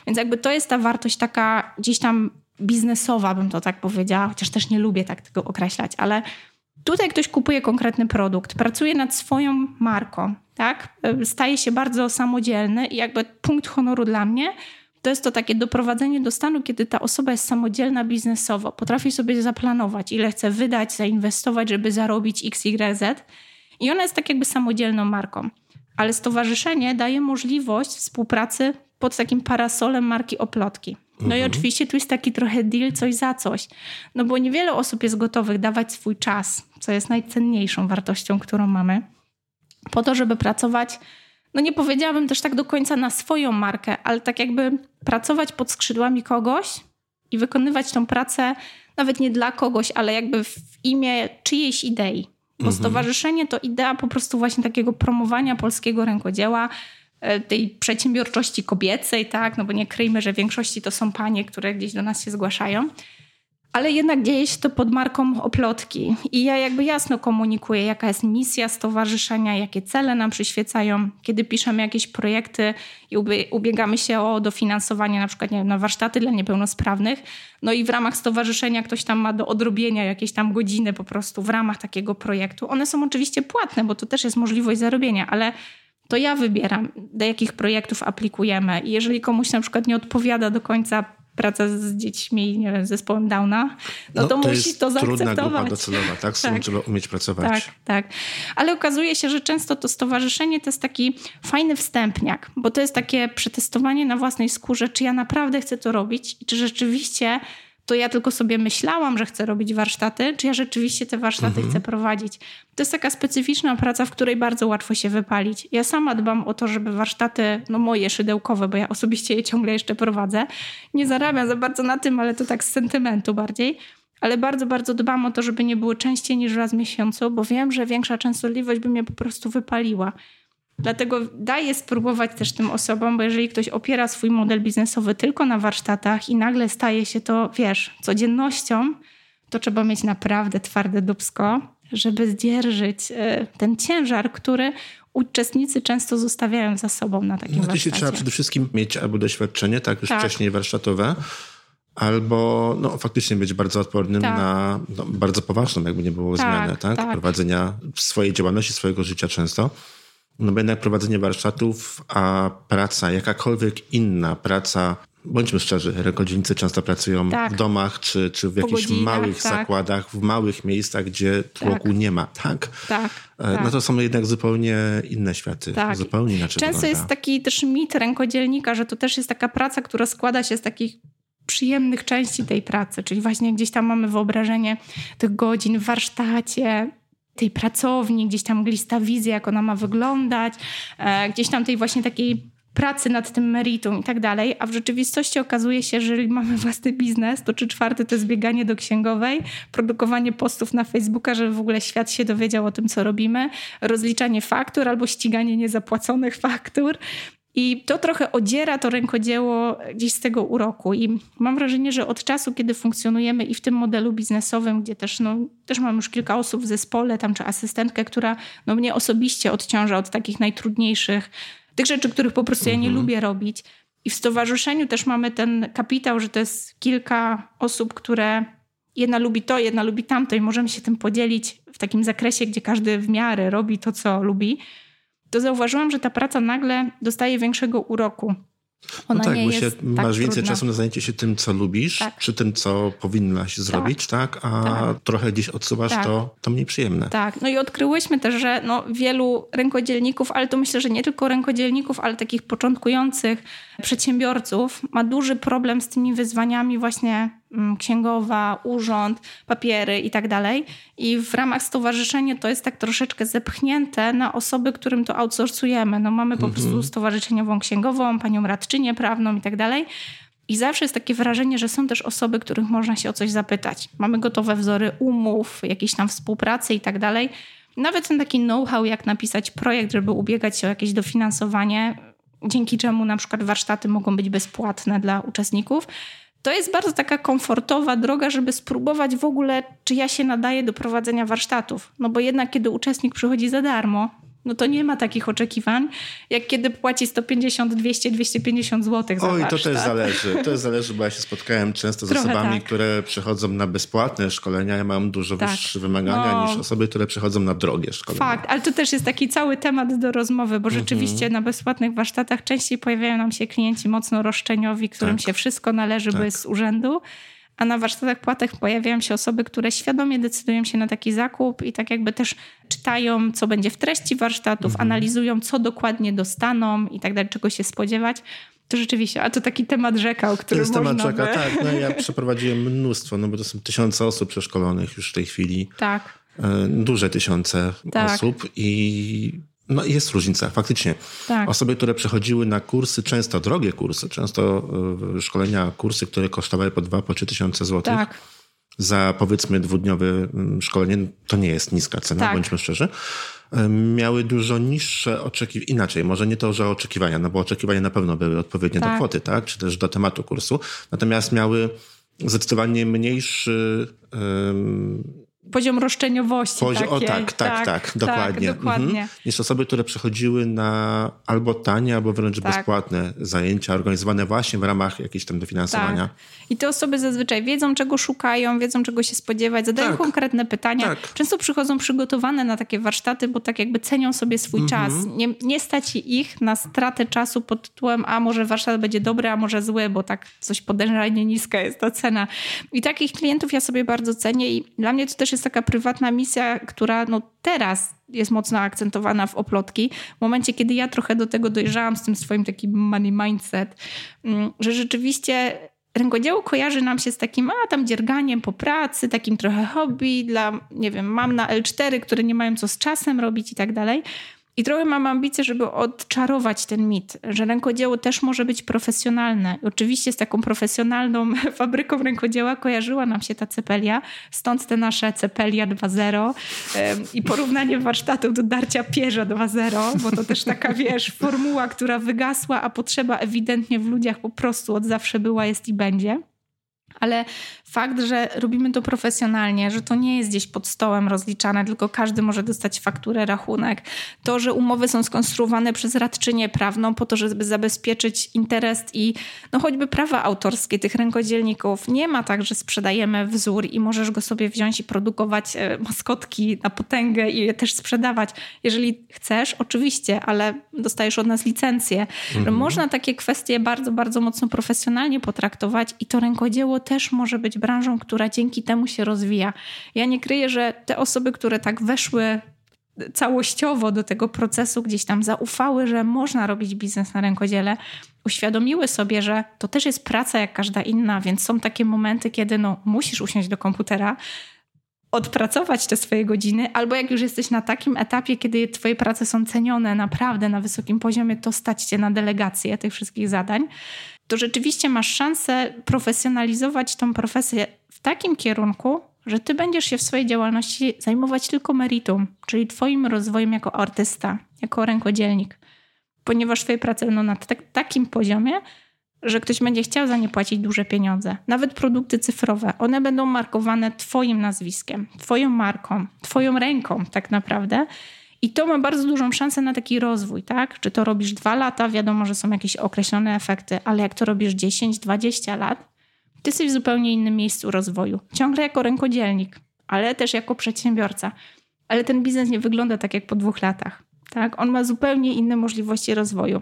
[SPEAKER 5] Więc jakby to jest ta wartość taka gdzieś tam biznesowa, bym to tak powiedziała, chociaż też nie lubię tak tego określać, ale Tutaj ktoś kupuje konkretny produkt, pracuje nad swoją marką, tak? Staje się bardzo samodzielny i jakby punkt honoru dla mnie to jest to takie doprowadzenie do stanu, kiedy ta osoba jest samodzielna biznesowo, potrafi sobie zaplanować, ile chce wydać, zainwestować, żeby zarobić X, Y, Z. I ona jest tak jakby samodzielną marką. Ale stowarzyszenie daje możliwość współpracy pod takim parasolem marki Oplotki. No mhm. i oczywiście tu jest taki trochę deal coś za coś. No bo niewiele osób jest gotowych dawać swój czas, co jest najcenniejszą wartością, którą mamy, po to, żeby pracować, no nie powiedziałabym też tak do końca na swoją markę, ale tak jakby pracować pod skrzydłami kogoś i wykonywać tą pracę nawet nie dla kogoś, ale jakby w imię czyjejś idei. Bo mhm. stowarzyszenie to idea po prostu właśnie takiego promowania polskiego rękodzieła, E, tej przedsiębiorczości kobiecej, tak, no bo nie kryjmy, że w większości to są panie, które gdzieś do nas się zgłaszają. Ale jednak dzieje się to pod marką oplotki. I ja jakby jasno komunikuję, jaka jest misja stowarzyszenia, jakie cele nam przyświecają, kiedy piszemy jakieś projekty i ubiegamy się o dofinansowanie na przykład nie wiem, na warsztaty dla niepełnosprawnych. No i w ramach stowarzyszenia ktoś tam ma do odrobienia jakieś tam godziny po prostu w ramach takiego projektu. One są oczywiście płatne, bo to też jest możliwość zarobienia, ale to ja wybieram, do jakich projektów aplikujemy. I jeżeli komuś na przykład nie odpowiada do końca praca z dziećmi, nie wiem, z zespołem Downa, no, no to, to musi to zaakceptować.
[SPEAKER 4] trudna grupa docelowa, tak? Z tak. trzeba umieć pracować.
[SPEAKER 5] Tak, tak. Ale okazuje się, że często to stowarzyszenie to jest taki fajny wstępniak, bo to jest takie przetestowanie na własnej skórze, czy ja naprawdę chcę to robić i czy rzeczywiście to ja tylko sobie myślałam, że chcę robić warsztaty, czy ja rzeczywiście te warsztaty mhm. chcę prowadzić. To jest taka specyficzna praca, w której bardzo łatwo się wypalić. Ja sama dbam o to, żeby warsztaty, no moje szydełkowe, bo ja osobiście je ciągle jeszcze prowadzę, nie zarabiam za bardzo na tym, ale to tak z sentymentu bardziej. Ale bardzo, bardzo dbam o to, żeby nie było częściej niż raz w miesiącu, bo wiem, że większa częstotliwość by mnie po prostu wypaliła. Dlatego daję spróbować też tym osobom, bo jeżeli ktoś opiera swój model biznesowy tylko na warsztatach i nagle staje się to, wiesz, codziennością, to trzeba mieć naprawdę twarde dubsko, żeby zdzierżyć e, ten ciężar, który uczestnicy często zostawiają za sobą na takim no, warsztacie.
[SPEAKER 4] trzeba przede wszystkim mieć albo doświadczenie, tak już tak. wcześniej warsztatowe, albo no, faktycznie być bardzo odpornym tak. na no, bardzo poważną, jakby nie było tak, zmianę, tak? tak? Prowadzenia swojej działalności, swojego życia często. No bo jednak prowadzenie warsztatów, a praca, jakakolwiek inna praca, bądźmy szczerzy, rękodzielnicy często pracują tak. w domach czy, czy w jakichś godzinach, małych tak. zakładach, w małych miejscach, gdzie tłoku tak. nie ma, tak?
[SPEAKER 5] Tak.
[SPEAKER 4] E, no to są jednak zupełnie inne światy. Tak. Zupełnie inaczej
[SPEAKER 5] Często wygląda. jest taki też mit rękodzielnika, że to też jest taka praca, która składa się z takich przyjemnych części tej pracy, czyli właśnie gdzieś tam mamy wyobrażenie tych godzin w warsztacie, tej pracowni, gdzieś tam glista wizja, jak ona ma wyglądać, e, gdzieś tam tej właśnie takiej pracy nad tym meritum i tak dalej, a w rzeczywistości okazuje się, że jeżeli mamy własny biznes, to trzy czwarte to jest bieganie do księgowej, produkowanie postów na Facebooka, żeby w ogóle świat się dowiedział o tym, co robimy, rozliczanie faktur albo ściganie niezapłaconych faktur, i to trochę odziera to rękodzieło gdzieś z tego uroku. I mam wrażenie, że od czasu, kiedy funkcjonujemy i w tym modelu biznesowym, gdzie też, no, też mam już kilka osób w zespole, tam czy asystentkę, która no, mnie osobiście odciąża od takich najtrudniejszych, tych rzeczy, których po prostu mhm. ja nie mhm. lubię robić. I w stowarzyszeniu też mamy ten kapitał, że to jest kilka osób, które jedna lubi to, jedna lubi tamto i możemy się tym podzielić w takim zakresie, gdzie każdy w miarę robi to, co lubi to zauważyłam, że ta praca nagle dostaje większego uroku.
[SPEAKER 4] Ona no tak, bo się, tak masz więcej trudna. czasu na zajęcie się tym, co lubisz, tak. czy tym, co powinnaś tak. zrobić, tak? A tak. trochę gdzieś odsuwasz, tak. to, to mniej przyjemne.
[SPEAKER 5] Tak, no i odkryłyśmy też, że no, wielu rękodzielników, ale to myślę, że nie tylko rękodzielników, ale takich początkujących przedsiębiorców ma duży problem z tymi wyzwaniami właśnie księgowa, urząd, papiery i tak dalej. I w ramach stowarzyszenia to jest tak troszeczkę zepchnięte na osoby, którym to outsourcujemy. No mamy po
[SPEAKER 4] Mhm.
[SPEAKER 5] prostu stowarzyszeniową księgową, panią radczynię prawną i tak dalej. I zawsze jest takie wrażenie, że są też osoby, których można się o coś zapytać. Mamy gotowe wzory umów, jakieś tam współpracy i tak dalej. Nawet ten taki know-how, jak napisać projekt, żeby ubiegać się o jakieś dofinansowanie, dzięki czemu na przykład warsztaty mogą być bezpłatne dla uczestników. To jest bardzo taka komfortowa droga, żeby spróbować w ogóle, czy ja się nadaję do prowadzenia warsztatów. No bo jednak, kiedy uczestnik przychodzi za darmo, no to nie ma takich oczekiwań, jak kiedy płaci 150, 200, 250 zł za
[SPEAKER 4] Oj, to
[SPEAKER 5] warsztat.
[SPEAKER 4] też zależy. To zależy, bo ja się spotkałem często z
[SPEAKER 5] Trochę
[SPEAKER 4] osobami,
[SPEAKER 5] tak.
[SPEAKER 4] które przychodzą na bezpłatne szkolenia. Ja mam dużo
[SPEAKER 5] Tak.
[SPEAKER 4] wyższe wymagania
[SPEAKER 5] No.
[SPEAKER 4] niż osoby, które przychodzą na drogie szkolenia.
[SPEAKER 5] Fakt, ale to też jest taki cały temat do rozmowy, bo rzeczywiście
[SPEAKER 4] Mhm.
[SPEAKER 5] na bezpłatnych warsztatach częściej pojawiają nam się klienci mocno roszczeniowi, którym
[SPEAKER 4] Tak.
[SPEAKER 5] się wszystko należy, bo
[SPEAKER 4] Tak.
[SPEAKER 5] jest z urzędu. A na warsztatach płatnych pojawiają się osoby, które świadomie decydują się na taki zakup i tak jakby też czytają, co będzie w treści warsztatów,
[SPEAKER 4] Mhm.
[SPEAKER 5] analizują, co dokładnie dostaną i tak dalej, czego się spodziewać. To rzeczywiście, a to taki temat rzeka, o
[SPEAKER 4] To
[SPEAKER 5] którym
[SPEAKER 4] jest temat
[SPEAKER 5] można
[SPEAKER 4] czeka,
[SPEAKER 5] by...
[SPEAKER 4] tak. No, ja przeprowadziłem mnóstwo, no bo to są tysiące osób przeszkolonych już w tej chwili.
[SPEAKER 5] Tak,
[SPEAKER 4] E, Duże tysiące
[SPEAKER 5] Tak.
[SPEAKER 4] osób i no, jest różnica, faktycznie.
[SPEAKER 5] tak.
[SPEAKER 4] Osoby, które przechodziły na kursy, często drogie kursy, często e, szkolenia, kursy, które kosztowały po dwa, po trzy tysiące złotych,
[SPEAKER 5] Tak,
[SPEAKER 4] za powiedzmy dwudniowe mm, szkolenie, to nie jest niska cena,
[SPEAKER 5] Tak.
[SPEAKER 4] bądźmy szczerzy, e, miały dużo niższe oczekiwania, inaczej, może nie to, że oczekiwania, no bo oczekiwania na pewno były odpowiednie do
[SPEAKER 5] Tak.
[SPEAKER 4] kwoty, tak, czy też do tematu kursu, natomiast miały zdecydowanie mniejszy
[SPEAKER 5] poziom roszczeniowości
[SPEAKER 4] poziom, o
[SPEAKER 5] takiej.
[SPEAKER 4] tak, tak, tak, dokładnie.
[SPEAKER 5] Tak, dokładnie.
[SPEAKER 4] Mhm. Niż osoby, które przychodziły na albo tanie, albo wręcz
[SPEAKER 5] Tak.
[SPEAKER 4] bezpłatne zajęcia organizowane właśnie w ramach jakiejś tam dofinansowania.
[SPEAKER 5] Tak. I te osoby zazwyczaj wiedzą, czego szukają, wiedzą, czego się spodziewać, zadają
[SPEAKER 4] Tak.
[SPEAKER 5] konkretne pytania.
[SPEAKER 4] Tak.
[SPEAKER 5] Często przychodzą przygotowane na takie warsztaty, bo tak jakby cenią sobie swój
[SPEAKER 4] Mhm.
[SPEAKER 5] czas. Nie, nie stać ich na stratę czasu pod tytułem, a może warsztat będzie dobry, a może zły, bo tak coś podejrzanie niska jest ta cena. I takich klientów ja sobie bardzo cenię i dla mnie to też jest taka prywatna misja, która no teraz jest mocno akcentowana w oplotki. W momencie, kiedy ja trochę do tego dojrzałam z tym swoim takim money mindset, mm, że rzeczywiście rękodzieło kojarzy nam się z takim, a tam dzierganiem po pracy, takim trochę hobby dla, nie wiem, mam na L4, które nie mają co z czasem robić i tak dalej. I trochę mam ambicje, żeby odczarować ten mit, że rękodzieło też może być profesjonalne. Oczywiście z taką profesjonalną fabryką rękodzieła kojarzyła nam się ta cepelia, stąd te nasze cepelia 2.0 em, i porównanie warsztatów do darcia pierza 2.0, bo to też taka, wiesz, formuła, która wygasła, a potrzeba ewidentnie w ludziach po prostu od zawsze była, jest i będzie. Ale fakt, że robimy to profesjonalnie, że to nie jest gdzieś pod stołem rozliczane, tylko każdy może dostać fakturę, rachunek, to, że umowy są skonstruowane przez radczynię prawną po to, żeby zabezpieczyć interes i no choćby prawa autorskie tych rękodzielników. Nie ma tak, że sprzedajemy wzór i możesz go sobie wziąć i produkować e, maskotki na potęgę i je też sprzedawać. Jeżeli chcesz, oczywiście, ale dostajesz od nas licencję. Że można takie kwestie bardzo, bardzo mocno profesjonalnie potraktować i to rękodzieło też może być branżą, która dzięki temu się rozwija. Ja nie kryję, że te osoby, które tak weszły całościowo do tego procesu, gdzieś tam zaufały, że można robić biznes na rękodziele, uświadomiły sobie, że to też jest praca jak każda inna, więc są takie momenty, kiedy no, musisz usiąść do komputera, odpracować te swoje godziny, albo jak już jesteś na takim etapie, kiedy twoje prace są cenione naprawdę na wysokim poziomie, to stać cię na delegację tych wszystkich zadań, to rzeczywiście masz szansę profesjonalizować tą profesję w takim kierunku, że ty będziesz się w swojej działalności zajmować tylko meritum, czyli twoim rozwojem jako artysta, jako rękodzielnik, ponieważ twoje prace będą na tak, takim poziomie, że ktoś będzie chciał za nie płacić duże pieniądze. Nawet produkty cyfrowe, one będą markowane twoim nazwiskiem, twoją marką, twoją ręką tak naprawdę. I to ma bardzo dużą szansę na taki rozwój, tak? Czy to robisz dwa lata, wiadomo, że są jakieś określone efekty, ale jak to robisz 10, 20 lat, ty jesteś w zupełnie innym miejscu rozwoju. Ciągle jako rękodzielnik, ale też jako przedsiębiorca. Ale ten biznes nie wygląda tak jak po dwóch latach. Tak? On ma zupełnie inne możliwości rozwoju.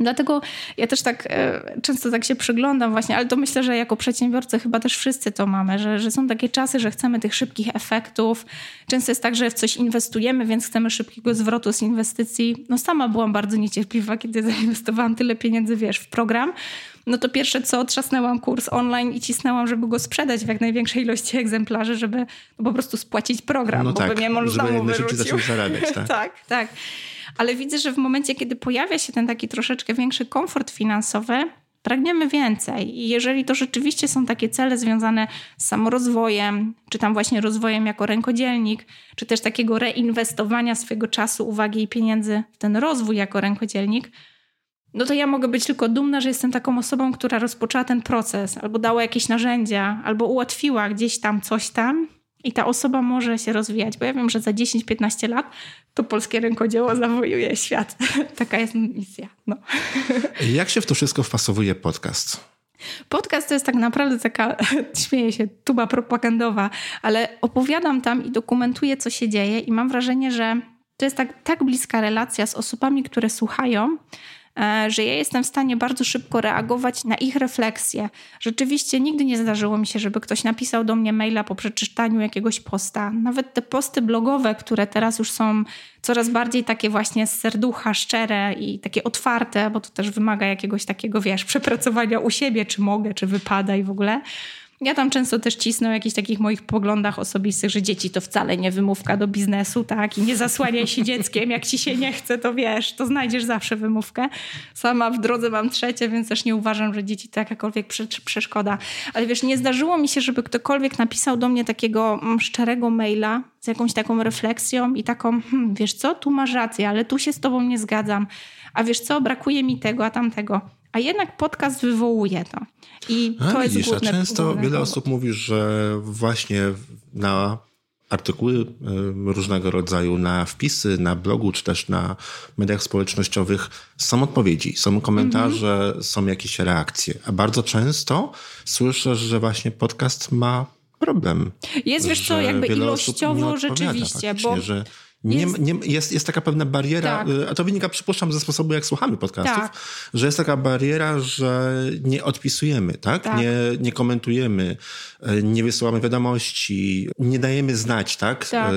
[SPEAKER 5] Dlatego ja też tak e, często tak się przyglądam właśnie, ale to myślę, że jako przedsiębiorcy chyba też wszyscy to mamy, że, że są takie czasy, że chcemy tych szybkich efektów. Często jest tak, że w coś inwestujemy, więc chcemy szybkiego zwrotu z inwestycji. No sama byłam bardzo niecierpliwa, kiedy zainwestowałam tyle pieniędzy, wiesz, w program. No to pierwsze co, trzasnęłam kurs online i cisnęłam, żeby go sprzedać w jak największej ilości egzemplarzy, żeby no, po prostu spłacić program,
[SPEAKER 4] No
[SPEAKER 5] bo
[SPEAKER 4] tak,
[SPEAKER 5] by mnie
[SPEAKER 4] najszybciej
[SPEAKER 5] wyrzucił.
[SPEAKER 4] zarabiać, tak?
[SPEAKER 5] tak, tak. Ale widzę, że w momencie, kiedy pojawia się ten taki troszeczkę większy komfort finansowy, pragniemy więcej. I jeżeli to rzeczywiście są takie cele związane z samorozwojem, czy tam właśnie rozwojem jako rękodzielnik, czy też takiego reinwestowania swojego czasu, uwagi i pieniędzy w ten rozwój jako rękodzielnik, no to ja mogę być tylko dumna, że jestem taką osobą, która rozpoczęła ten proces, albo dała jakieś narzędzia, albo ułatwiła gdzieś tam coś tam. I ta osoba może się rozwijać, bo ja wiem, że za 10-15 lat to polskie rękodzieło zawojuje świat. Taka jest misja. No.
[SPEAKER 4] Jak się w to wszystko wpasowuje podcast?
[SPEAKER 5] Podcast to jest tak naprawdę taka, śmieję się, tuba propagandowa, ale opowiadam tam i dokumentuję, co się dzieje, i mam wrażenie, że to jest tak, tak bliska relacja z osobami, które słuchają, że ja jestem w stanie bardzo szybko reagować na ich refleksje. Rzeczywiście nigdy nie zdarzyło mi się, żeby ktoś napisał do mnie maila po przeczytaniu jakiegoś posta. Nawet te posty blogowe, które teraz już są coraz bardziej takie właśnie z serducha, szczere i takie otwarte, bo to też wymaga jakiegoś takiego, wiesz, przepracowania u siebie, czy mogę, czy wypada i w ogóle. Ja tam często też cisnę o jakichś takich moich poglądach osobistych, że dzieci to wcale nie wymówka do biznesu, tak? I nie zasłaniaj się dzieckiem, jak ci się nie chce, to wiesz, to znajdziesz zawsze wymówkę. Sama w drodze mam trzecie, więc też nie uważam, że dzieci to jakakolwiek prze- przeszkoda. Ale wiesz, nie zdarzyło mi się, żeby ktokolwiek napisał do mnie takiego mm, szczerego maila z jakąś taką refleksją i taką, hmm, wiesz co, tu masz rację, ale tu się z tobą nie zgadzam. A wiesz co, brakuje mi tego, a tamtego. A jednak podcast wywołuje to. I
[SPEAKER 4] A,
[SPEAKER 5] to jest
[SPEAKER 4] widzisz, a
[SPEAKER 5] główne
[SPEAKER 4] często
[SPEAKER 5] główny
[SPEAKER 4] wiele
[SPEAKER 5] powód.
[SPEAKER 4] osób mówi, że właśnie na artykuły różnego rodzaju, na wpisy na blogu, czy też na mediach społecznościowych są odpowiedzi, są komentarze,
[SPEAKER 5] Mhm.
[SPEAKER 4] są jakieś reakcje. A bardzo często słyszę, że właśnie podcast ma problem.
[SPEAKER 5] Jest, wiesz co, jakby ilościowo rzeczywiście, bo
[SPEAKER 4] że nie,
[SPEAKER 5] jest-
[SPEAKER 4] nie, jest, jest taka pewna bariera,
[SPEAKER 5] Tak.
[SPEAKER 4] y, a to wynika, przypuszczam, ze sposobu, jak słuchamy podcastów,
[SPEAKER 5] Tak.
[SPEAKER 4] że jest taka bariera, że nie odpisujemy, tak?
[SPEAKER 5] Tak.
[SPEAKER 4] Nie, nie komentujemy, y, nie wysyłamy wiadomości, nie dajemy znać, tak?
[SPEAKER 5] Tak.
[SPEAKER 4] Y,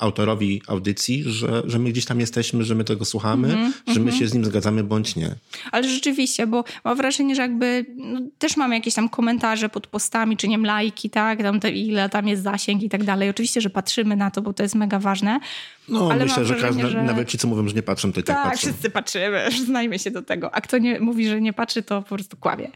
[SPEAKER 4] autorowi audycji, że, że my gdzieś tam jesteśmy, że my tego słuchamy,
[SPEAKER 5] Mhm,
[SPEAKER 4] że my się z nim zgadzamy bądź nie.
[SPEAKER 5] Ale rzeczywiście, bo mam wrażenie, że jakby no, też mamy jakieś tam komentarze pod postami, czy nie wiem, lajki, tak, tam te, ile tam jest zasięg i tak dalej. Oczywiście, że patrzymy na to, bo to jest mega ważne.
[SPEAKER 4] No,
[SPEAKER 5] Ale
[SPEAKER 4] myślę, że,
[SPEAKER 5] wrażenie,
[SPEAKER 4] każdy,
[SPEAKER 5] że-
[SPEAKER 4] nawet ci, co mówią, że nie patrzą, to i tak,
[SPEAKER 5] Tak,
[SPEAKER 4] patrzą.
[SPEAKER 5] wszyscy patrzymy, znajmy się do tego. A kto nie mówi, że nie patrzy, to po prostu kłamie.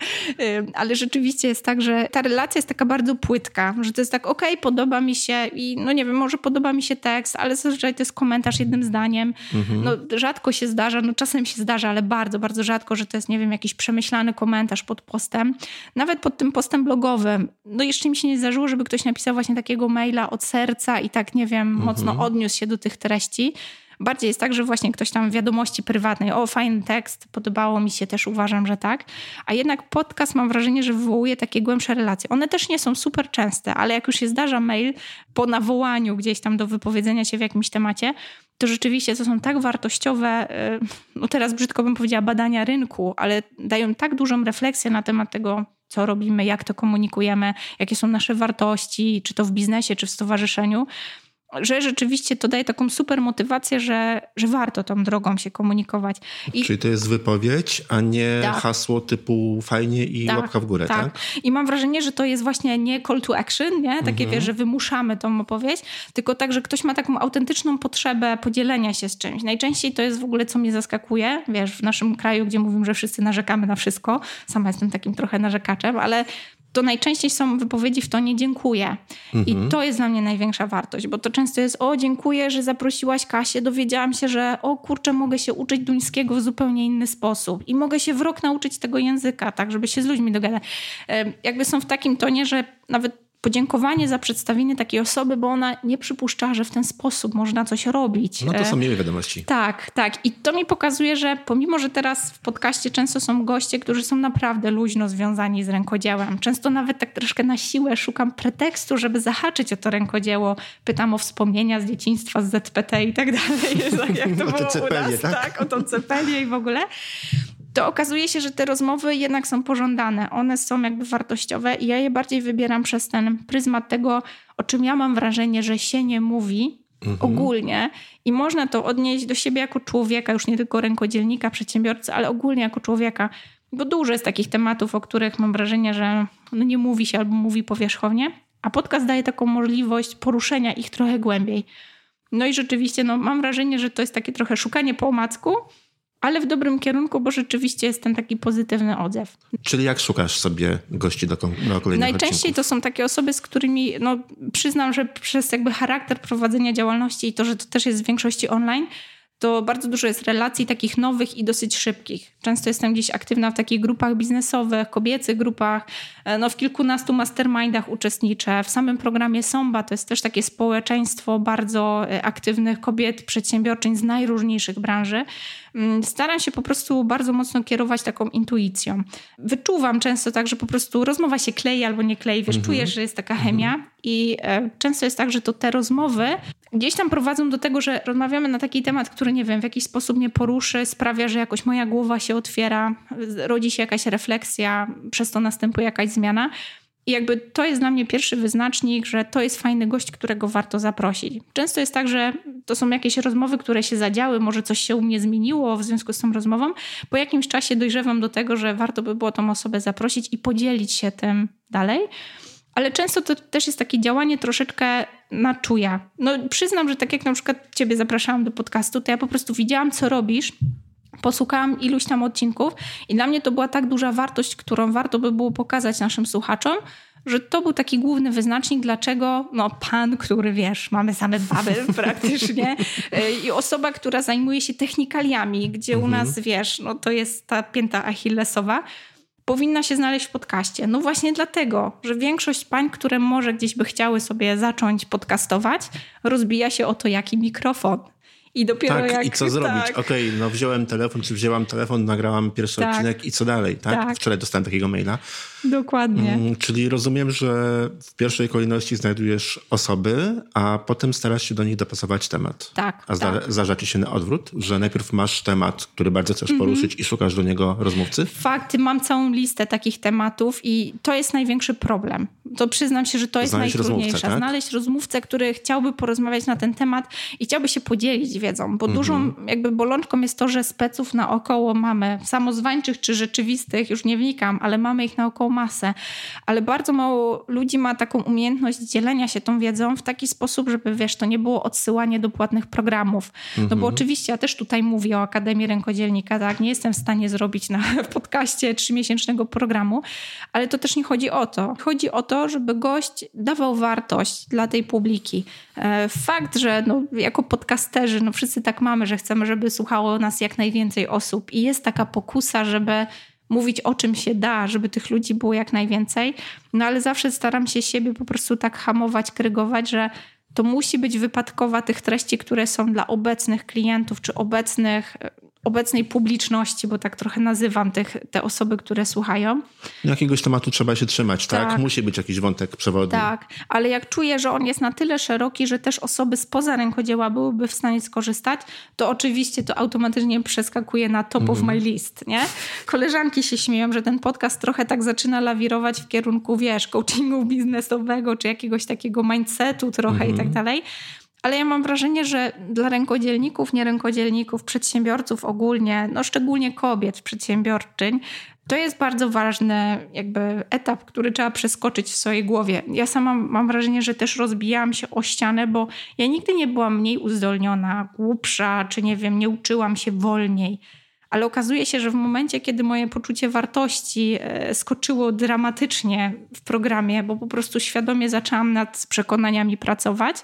[SPEAKER 5] Ale rzeczywiście jest tak, że ta relacja jest taka bardzo płytka, że to jest tak, okej, podoba mi się i no nie wiem, może podoba mi się tekst, ale zazwyczaj to jest komentarz jednym zdaniem.
[SPEAKER 4] Mhm.
[SPEAKER 5] No rzadko się zdarza, no czasem się zdarza, ale bardzo, bardzo rzadko, że to jest, nie wiem, jakiś przemyślany komentarz pod postem. Nawet pod tym postem blogowym. No jeszcze mi się nie zdarzyło, żeby ktoś napisał właśnie takiego maila od serca i tak, nie wiem, mocno odniósł się do tych treści. Bardziej jest tak, że właśnie ktoś tam w wiadomości prywatnej, o fajny tekst, podobało mi się, też uważam, że tak. A jednak podcast mam wrażenie, że wywołuje takie głębsze relacje. One też nie są super częste, ale jak już się zdarza mail po nawołaniu gdzieś tam do wypowiedzenia się w jakimś temacie, to rzeczywiście to są tak wartościowe, y, no teraz brzydko bym powiedziała, badania rynku, ale dają tak dużą refleksję na temat tego, co robimy, jak to komunikujemy, jakie są nasze wartości, czy to w biznesie, czy w stowarzyszeniu, że rzeczywiście to daje taką super motywację, że, że warto tą drogą się komunikować. I
[SPEAKER 4] Czyli to jest wypowiedź, a nie
[SPEAKER 5] Tak.
[SPEAKER 4] hasło typu fajnie i łapka w górę, tak?
[SPEAKER 5] I mam wrażenie, że to jest właśnie nie call to action, nie? Takie, wiesz, że wymuszamy tą opowieść, tylko tak, że ktoś ma taką autentyczną potrzebę podzielenia się z czymś. Najczęściej to jest w ogóle, co mnie zaskakuje, wiesz, w naszym kraju, gdzie mówimy, że wszyscy narzekamy na wszystko. Sama jestem takim trochę narzekaczem, ale to najczęściej są wypowiedzi w tonie dziękuję. I to jest dla mnie największa wartość, bo to często jest o dziękuję, że zaprosiłaś Kasię, dowiedziałam się, że o kurczę, mogę się uczyć duńskiego w zupełnie inny sposób i mogę się w rok nauczyć tego języka, tak, żeby się z ludźmi dogadać. Jakby są w takim tonie, że nawet podziękowanie za przedstawienie takiej osoby, bo ona nie przypuszcza, że w ten sposób można coś robić.
[SPEAKER 4] No to
[SPEAKER 5] E,
[SPEAKER 4] są miłe wiadomości.
[SPEAKER 5] tak, tak. I to mi pokazuje, że pomimo, że teraz w podcaście często są goście, którzy są naprawdę luźno związani z rękodziełem, często nawet tak troszkę na siłę szukam pretekstu, żeby zahaczyć o to rękodzieło. Pytam o wspomnienia z dzieciństwa, z ZPT i tak dalej. Jak to
[SPEAKER 4] O te
[SPEAKER 5] było u
[SPEAKER 4] cepelię,
[SPEAKER 5] nas,
[SPEAKER 4] tak?
[SPEAKER 5] tak? O tą cepelię i w ogóle. To okazuje się, że te rozmowy jednak są pożądane. One są jakby wartościowe i ja je bardziej wybieram przez ten pryzmat tego, o czym ja mam wrażenie, że się nie mówi mhm. ogólnie i można to odnieść do siebie jako człowieka, już nie tylko rękodzielnika, przedsiębiorcy, ale ogólnie jako człowieka. Bo dużo jest takich tematów, o których mam wrażenie, że no nie mówi się albo mówi powierzchownie, a podcast daje taką możliwość poruszenia ich trochę głębiej. No i rzeczywiście no, mam wrażenie, że to jest takie trochę szukanie po omacku, ale w dobrym kierunku, bo rzeczywiście jest ten taki pozytywny odzew.
[SPEAKER 4] Czyli jak szukasz sobie gości do, do kolejnych
[SPEAKER 5] Najczęściej
[SPEAKER 4] odcinków?
[SPEAKER 5] to są takie osoby, z którymi, no przyznam, że przez jakby charakter prowadzenia działalności i to, że to też jest w większości online, to bardzo dużo jest relacji takich nowych i dosyć szybkich. Często jestem gdzieś aktywna w takich grupach biznesowych, kobiecych grupach, e, no w kilkunastu mastermindach uczestniczę. W samym programie Somba to jest też takie społeczeństwo bardzo e, aktywnych kobiet, przedsiębiorczyń z najróżniejszych branży. Mm, staram się po prostu bardzo mocno kierować taką intuicją. Wyczuwam często tak, że po prostu rozmowa się klei albo nie klei, wiesz, mhm. czujesz, że jest taka chemia mhm. i e, często jest tak, że to te rozmowy gdzieś tam prowadzą do tego, że rozmawiamy na taki temat, który nie wiem, w jakiś sposób mnie poruszy, sprawia, że jakoś moja głowa się otwiera, rodzi się jakaś refleksja, przez to następuje jakaś zmiana. I jakby to jest dla mnie pierwszy wyznacznik, że to jest fajny gość, którego warto zaprosić. Często jest tak, że to są jakieś rozmowy, które się zadziały, może coś się u mnie zmieniło w związku z tą rozmową. Po jakimś czasie dojrzewam do tego, że warto by było tą osobę zaprosić i podzielić się tym dalej. Ale często to też jest takie działanie troszeczkę na czuja. No przyznam, że tak jak na przykład ciebie zapraszałam do podcastu, to ja po prostu widziałam, co robisz posłuchałam iluś tam odcinków i dla mnie to była tak duża wartość, którą warto by było pokazać naszym słuchaczom, że to był taki główny wyznacznik, dlaczego no, pan, który wiesz, mamy same baby praktycznie y, i osoba, która zajmuje się technikaliami, gdzie mhm. u nas wiesz, no to jest ta pięta achillesowa, powinna się znaleźć w podcaście. No właśnie dlatego, że większość pań, które może gdzieś by chciały sobie zacząć podcastować, rozbija się o to, jaki mikrofon, i dopiero
[SPEAKER 4] tak,
[SPEAKER 5] jak...
[SPEAKER 4] i co zrobić? Tak. Okej, okay, no wziąłem telefon, czy wzięłam telefon, nagrałam pierwszy tak. odcinek i co dalej, tak? tak? Wczoraj dostałem takiego maila.
[SPEAKER 5] Dokładnie. Mm,
[SPEAKER 4] czyli rozumiem, że w pierwszej kolejności znajdujesz osoby, a potem starasz się do nich dopasować temat.
[SPEAKER 5] Tak.
[SPEAKER 4] A
[SPEAKER 5] tak.
[SPEAKER 4] zdarza ci się na odwrót, że najpierw masz temat, który bardzo chcesz mhm. poruszyć i szukasz do niego rozmówcy?
[SPEAKER 5] Fakt, mam całą listę takich tematów i to jest największy problem. To przyznam się, że to jest Znaleźć najtrudniejsze. Rozmówcę, tak? Znaleźć rozmówcę, który chciałby porozmawiać na ten temat i chciałby się podzielić wiedzą, bo mhm. dużą jakby bolączką jest to, że speców naokoło mamy, samozwańczych czy rzeczywistych, już nie wnikam, ale mamy ich naokoło masę. Ale bardzo mało ludzi ma taką umiejętność dzielenia się tą wiedzą w taki sposób, żeby wiesz, to nie było odsyłanie do płatnych programów. Mhm. No bo mhm. oczywiście ja też tutaj mówię o Akademii Rękodzielnika, tak? Nie jestem w stanie zrobić na podcaście trzymiesięcznego programu, ale to też nie chodzi o to. Chodzi o to, żeby gość dawał wartość dla tej publiki. E, fakt, że no, jako podcasterzy, no wszyscy tak mamy, że chcemy, żeby słuchało nas jak najwięcej osób i jest taka pokusa, żeby mówić o czym się da, żeby tych ludzi było jak najwięcej. No ale zawsze staram się siebie po prostu tak hamować, krygować, że to musi być wypadkowa tych treści, które są dla obecnych klientów czy obecnych obecnej publiczności, bo tak trochę nazywam tych, te osoby, które słuchają.
[SPEAKER 4] Jakiegoś tematu trzeba się trzymać, tak? tak? Musi być jakiś wątek przewodni.
[SPEAKER 5] Tak, ale jak czuję, że on jest na tyle szeroki, że też osoby spoza rękodzieła byłyby w stanie skorzystać, to oczywiście to automatycznie przeskakuje na top of my list, nie? Koleżanki się śmieją, że ten podcast trochę tak zaczyna lawirować w kierunku, wiesz, coachingu biznesowego, czy jakiegoś takiego mindsetu trochę i tak mhm. dalej. Ale ja mam wrażenie, że dla rękodzielników, nierękodzielników, przedsiębiorców ogólnie, no szczególnie kobiet, przedsiębiorczyń, to jest bardzo ważny jakby etap, który trzeba przeskoczyć w swojej głowie. Ja sama mam wrażenie, że też rozbijałam się o ścianę, bo ja nigdy nie byłam mniej uzdolniona, głupsza, czy nie wiem, nie uczyłam się wolniej. Ale okazuje się, że w momencie, kiedy moje poczucie wartości e, skoczyło dramatycznie w programie, bo po prostu świadomie zaczęłam nad przekonaniami pracować,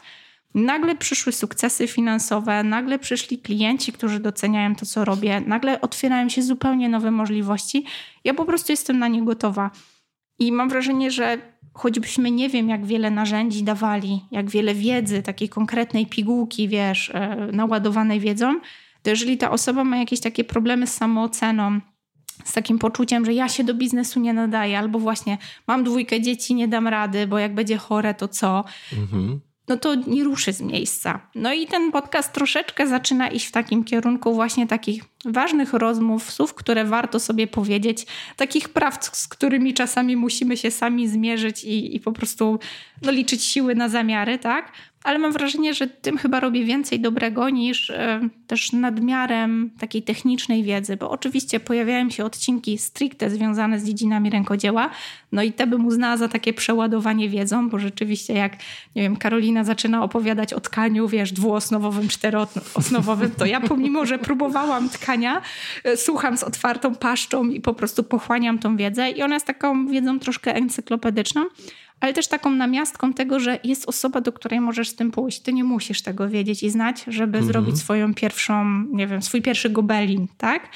[SPEAKER 5] Nagle przyszły sukcesy finansowe, nagle przyszli klienci, którzy doceniają to, co robię, nagle otwierają się zupełnie nowe możliwości. Ja po prostu jestem na nie gotowa. I mam wrażenie, że choćbyśmy nie wiem, jak wiele narzędzi dawali, jak wiele wiedzy, takiej konkretnej pigułki, wiesz, e, naładowanej wiedzą, to jeżeli ta osoba ma jakieś takie problemy z samooceną, z takim poczuciem, że ja się do biznesu nie nadaję, albo właśnie mam dwójkę dzieci, nie dam rady, bo jak będzie chore, to co? Mhm no to nie ruszy z miejsca. No i ten podcast troszeczkę zaczyna iść w takim kierunku właśnie takich ważnych rozmów, słów, które warto sobie powiedzieć, takich praw, z którymi czasami musimy się sami zmierzyć i, i po prostu no, liczyć siły na zamiary, tak? Ale mam wrażenie, że tym chyba robię więcej dobrego niż e, też nadmiarem takiej technicznej wiedzy, bo oczywiście pojawiają się odcinki stricte związane z dziedzinami rękodzieła, no i te bym uznała za takie przeładowanie wiedzą, bo rzeczywiście jak, nie wiem, Karolina zaczyna opowiadać o tkaniu, wiesz, dwuosnowowym, czteroosnowowym, to ja pomimo, że próbowałam tkania, e, słucham z otwartą paszczą i po prostu pochłaniam tą wiedzę i ona jest taką wiedzą troszkę encyklopedyczną, ale też taką namiastką tego, że jest osoba, do której możesz z tym pójść. Ty nie musisz tego wiedzieć i znać, żeby mhm. zrobić swoją pierwszą, nie wiem, swój pierwszy gobelin, tak?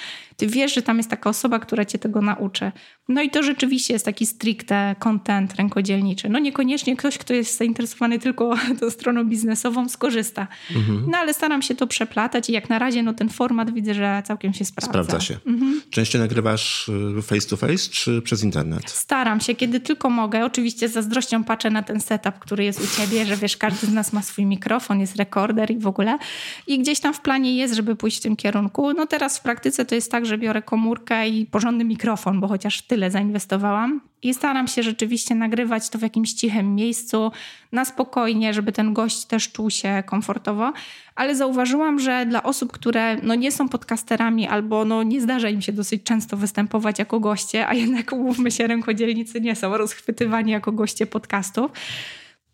[SPEAKER 5] Ty wiesz, że tam jest taka osoba, która cię tego nauczy. No i to rzeczywiście jest taki stricte content rękodzielniczy. No niekoniecznie ktoś, kto jest zainteresowany tylko tą stroną biznesową, skorzysta. Mhm. No ale staram się to przeplatać i jak na razie no ten format widzę, że całkiem się sprawdza.
[SPEAKER 4] Sprawdza się. Mhm. Częściej nagrywasz y, face to face czy przez internet?
[SPEAKER 5] Staram się, kiedy tylko mogę. Oczywiście z zazdrością patrzę na ten setup, który jest u ciebie, że wiesz, każdy z nas ma swój mikrofon, jest rekorder i w ogóle. I gdzieś tam w planie jest, żeby pójść w tym kierunku. No teraz w praktyce to jest tak, że biorę komórkę i porządny mikrofon, bo chociaż tyle zainwestowałam. I staram się rzeczywiście nagrywać to w jakimś cichym miejscu, na spokojnie, żeby ten gość też czuł się komfortowo. Ale zauważyłam, że dla osób, które no nie są podcasterami albo no nie zdarza im się dosyć często występować jako goście, a jednak umówmy się, rękodzielnicy nie są rozchwytywani jako goście podcastów,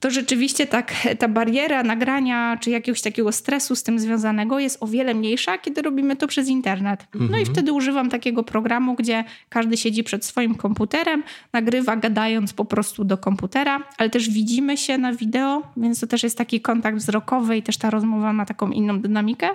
[SPEAKER 5] to rzeczywiście tak, ta bariera nagrania czy jakiegoś takiego stresu z tym związanego jest o wiele mniejsza, kiedy robimy to przez internet. No i mhm. wtedy używam takiego programu, gdzie każdy siedzi przed swoim komputerem, nagrywa gadając po prostu do komputera, ale też widzimy się na wideo, więc to też jest taki kontakt wzrokowy i też ta rozmowa ma taką inną dynamikę.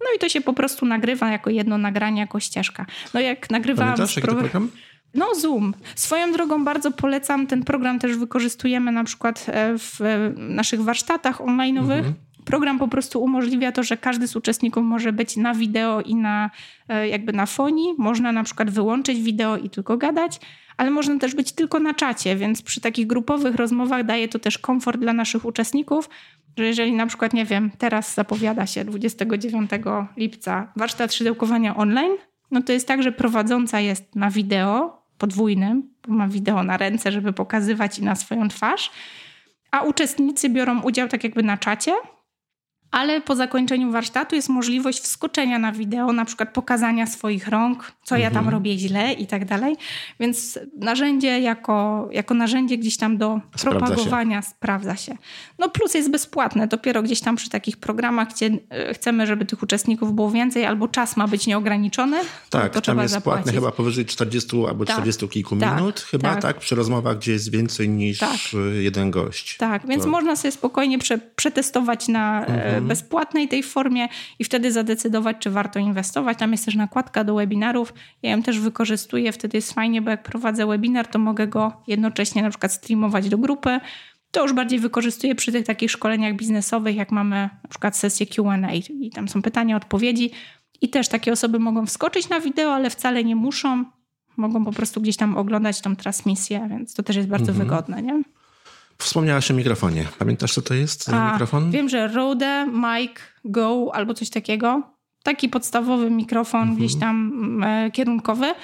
[SPEAKER 5] No i to się po prostu nagrywa jako jedno nagranie, jako ścieżka. No jak nagrywałam...
[SPEAKER 4] Pamiętasz, jaki to program?
[SPEAKER 5] No, Zoom. Swoją drogą bardzo polecam. Ten program też wykorzystujemy na przykład e, w naszych warsztatach online'owych. Mhm. Program po prostu umożliwia to, że każdy z uczestników może być na wideo i na e, jakby na fonii. Można na przykład wyłączyć wideo i tylko gadać, ale można też być tylko na czacie, więc przy takich grupowych rozmowach daje to też komfort dla naszych uczestników, że jeżeli na przykład, nie wiem, teraz zapowiada się 29 lipca warsztat szydełkowania online, no to jest tak, że prowadząca jest na wideo, podwójnym, bo ma wideo na ręce, żeby pokazywać i na swoją twarz, a uczestnicy biorą udział tak jakby na czacie ale po zakończeniu warsztatu jest możliwość wskoczenia na wideo, na przykład pokazania swoich rąk, co mhm. ja tam mhm. robię źle i tak dalej. Więc narzędzie jako, jako narzędzie gdzieś tam do sprawdza propagowania się. sprawdza się. No plus jest bezpłatne. Dopiero gdzieś tam przy takich programach, gdzie chcemy, żeby tych uczestników było więcej, albo czas ma być nieograniczony,
[SPEAKER 4] tak,
[SPEAKER 5] to,
[SPEAKER 4] tam jest zapłacić. płatne chyba powyżej 40 albo tak, 40 kilku tak, minut, chyba tak. tak. przy rozmowach, gdzie jest więcej niż tak. jeden gość.
[SPEAKER 5] Tak, więc to... można sobie spokojnie prze, przetestować na e, mhm bezpłatnej tej formie i wtedy zadecydować, czy warto inwestować. Tam jest też nakładka do webinarów. Ja ją też wykorzystuję, wtedy jest fajnie, bo jak prowadzę webinar, to mogę go jednocześnie na przykład streamować do grupy. To już bardziej wykorzystuję przy tych takich szkoleniach biznesowych, jak mamy na przykład sesję Q&A i tam są pytania, odpowiedzi i też takie osoby mogą wskoczyć na wideo, ale wcale nie muszą. Mogą po prostu gdzieś tam oglądać tą transmisję, więc to też jest bardzo mhm. wygodne, nie?
[SPEAKER 4] Wspomniałaś o mikrofonie. Pamiętasz, co to jest A, mikrofon?
[SPEAKER 5] Wiem, że Rode, Mic, Go albo coś takiego. Taki podstawowy mikrofon mhm. gdzieś tam e, kierunkowy.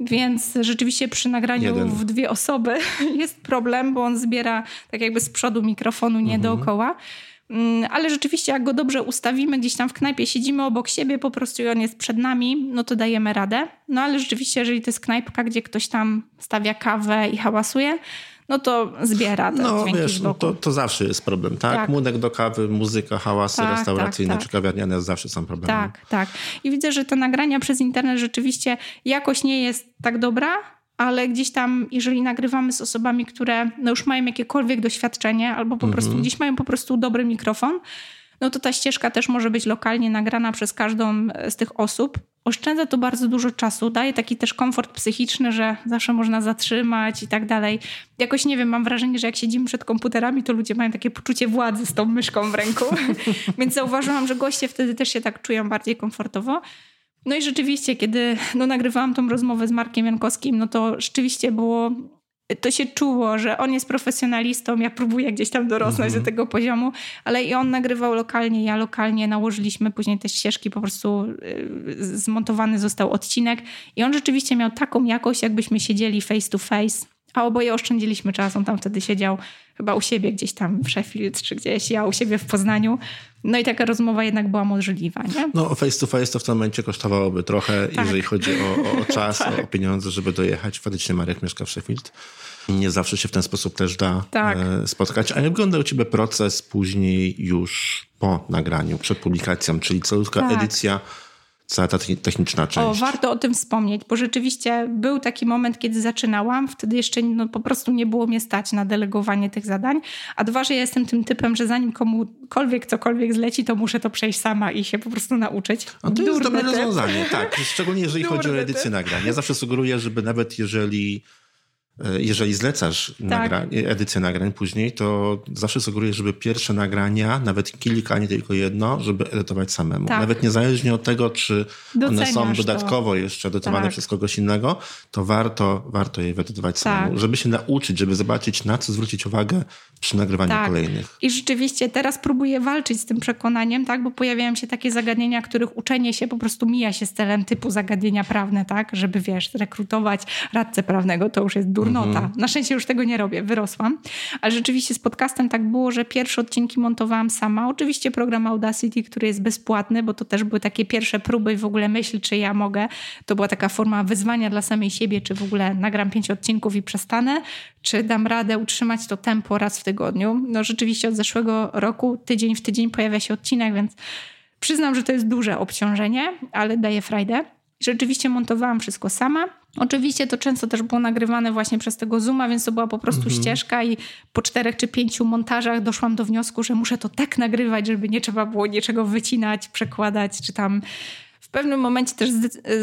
[SPEAKER 5] Więc rzeczywiście przy nagraniu Jeden. w dwie osoby jest problem, bo on zbiera tak jakby z przodu mikrofonu, nie mhm. dookoła. Mm, ale rzeczywiście, jak go dobrze ustawimy, gdzieś tam w knajpie siedzimy obok siebie, po prostu i on jest przed nami, no to dajemy radę. No ale rzeczywiście, jeżeli to jest knajpka, gdzie ktoś tam stawia kawę i hałasuje, no to zbiera te
[SPEAKER 4] no, wiesz, no to, to zawsze jest problem, tak? tak? Młodek do kawy, muzyka, hałasy tak, restauracyjne tak, czy tak. kawiarniane zawsze są problemem.
[SPEAKER 5] Tak, tak. I widzę, że te nagrania przez internet rzeczywiście jakoś nie jest tak dobra, ale gdzieś tam, jeżeli nagrywamy z osobami, które no już mają jakiekolwiek doświadczenie albo po prostu mhm. gdzieś mają po prostu dobry mikrofon, no to ta ścieżka też może być lokalnie nagrana przez każdą z tych osób. Oszczędza to bardzo dużo czasu, daje taki też komfort psychiczny, że zawsze można zatrzymać i tak dalej. Jakoś nie wiem, mam wrażenie, że jak siedzimy przed komputerami, to ludzie mają takie poczucie władzy z tą myszką w ręku. Więc zauważyłam, że goście wtedy też się tak czują bardziej komfortowo. No i rzeczywiście, kiedy no, nagrywałam tą rozmowę z Markiem Jankowskim, no to rzeczywiście było to się czuło, że on jest profesjonalistą, ja próbuję gdzieś tam dorosnąć mhm. do tego poziomu, ale i on nagrywał lokalnie, ja lokalnie, nałożyliśmy później te ścieżki, po prostu y, zmontowany został odcinek i on rzeczywiście miał taką jakość, jakbyśmy siedzieli face to face, a oboje oszczędziliśmy czas. On tam wtedy siedział chyba u siebie gdzieś tam w Sheffield czy gdzieś, ja u siebie w Poznaniu. No i taka rozmowa jednak była możliwa, nie?
[SPEAKER 4] No face to face to w tym momencie kosztowałoby trochę, tak. jeżeli chodzi o, o czas, tak. o pieniądze, żeby dojechać. Faktycznie Marek mieszka w Sheffield. Nie zawsze się w ten sposób też da tak. E, spotkać. A jak wyglądał u ciebie proces później już po nagraniu, przed publikacją, czyli cała tak. edycja cała ta techniczna część.
[SPEAKER 5] O, warto o tym wspomnieć, bo rzeczywiście był taki moment, kiedy zaczynałam, wtedy jeszcze no, po prostu nie było mnie stać na delegowanie tych zadań, a dwa, że ja jestem tym typem, że zanim komukolwiek cokolwiek zleci, to muszę to przejść sama i się po prostu nauczyć.
[SPEAKER 4] A to Durne jest dobre rozwiązanie, tak, szczególnie jeżeli chodzi o edycję nagrań. Ja zawsze sugeruję, żeby nawet jeżeli jeżeli zlecasz tak. nagra edycję nagrań później, to zawsze sugeruję, żeby pierwsze nagrania, nawet kilka, nie tylko jedno, żeby edytować samemu. Tak. Nawet niezależnie od tego, czy Doceniasz one są dodatkowo to. jeszcze edytowane tak. przez kogoś innego, to warto, warto je edytować samemu, tak. żeby się nauczyć, żeby zobaczyć, na co zwrócić uwagę przy nagrywaniu tak. kolejnych.
[SPEAKER 5] I rzeczywiście teraz próbuję walczyć z tym przekonaniem, tak, bo pojawiają się takie zagadnienia, których uczenie się po prostu mija się z celem typu zagadnienia prawne, tak, żeby wiesz, rekrutować radcę prawnego, to już jest dużo durnota. Mhm. Na szczęście już tego nie robię, wyrosłam. Ale rzeczywiście z podcastem tak było, że pierwsze odcinki montowałam sama. Oczywiście program Audacity, który jest bezpłatny, bo to też były takie pierwsze próby i w ogóle myśl, czy ja mogę. To była taka forma wyzwania dla samej siebie, czy w ogóle nagram pięć odcinków i przestanę, czy dam radę utrzymać to tempo raz w tygodniu. No rzeczywiście od zeszłego roku tydzień w tydzień pojawia się odcinek, więc przyznam, że to jest duże obciążenie, ale daje frajdę. Rzeczywiście montowałam wszystko sama. Oczywiście to często też było nagrywane właśnie przez tego Zooma, więc to była po prostu mhm. ścieżka i po czterech czy pięciu montażach doszłam do wniosku, że muszę to tak nagrywać, żeby nie trzeba było niczego wycinać, przekładać czy tam pewnym momencie też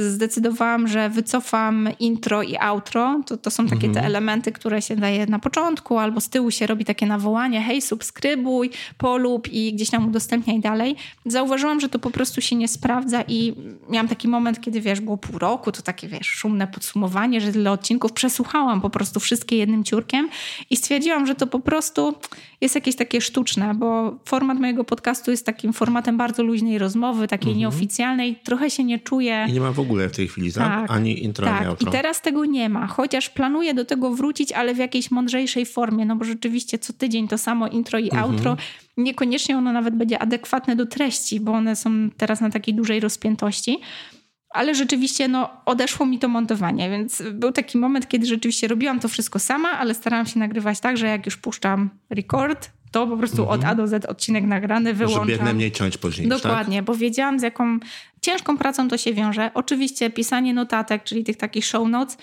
[SPEAKER 5] zdecydowałam, że wycofam intro i outro. To, to są takie mhm. te elementy, które się daje na początku, albo z tyłu się robi takie nawołanie, hej, subskrybuj, polub i gdzieś tam udostępniaj dalej. Zauważyłam, że to po prostu się nie sprawdza i miałam taki moment, kiedy wiesz, było pół roku, to takie wiesz, szumne podsumowanie, że tyle odcinków przesłuchałam po prostu wszystkie jednym ciurkiem i stwierdziłam, że to po prostu jest jakieś takie sztuczne, bo format mojego podcastu jest takim formatem bardzo luźnej rozmowy, takiej mhm. nieoficjalnej, trochę się nie czuję.
[SPEAKER 4] I nie ma w ogóle w tej chwili, tak? tak ani intro, tak. ani outro.
[SPEAKER 5] I teraz tego nie ma, chociaż planuję do tego wrócić, ale w jakiejś mądrzejszej formie, no bo rzeczywiście co tydzień to samo intro i mhm. outro. Niekoniecznie ono nawet będzie adekwatne do treści, bo one są teraz na takiej dużej rozpiętości. Ale rzeczywiście no, odeszło mi to montowanie, więc był taki moment, kiedy rzeczywiście robiłam to wszystko sama, ale starałam się nagrywać tak, że jak już puszczam record, to po prostu mhm. od A do Z odcinek nagrany wyłączam.
[SPEAKER 4] Żeby jak najmniej ciąć później.
[SPEAKER 5] Tak? Dokładnie,
[SPEAKER 4] tak?
[SPEAKER 5] bo wiedziałam z jaką ciężką pracą to się wiąże. Oczywiście pisanie notatek, czyli tych takich show notes,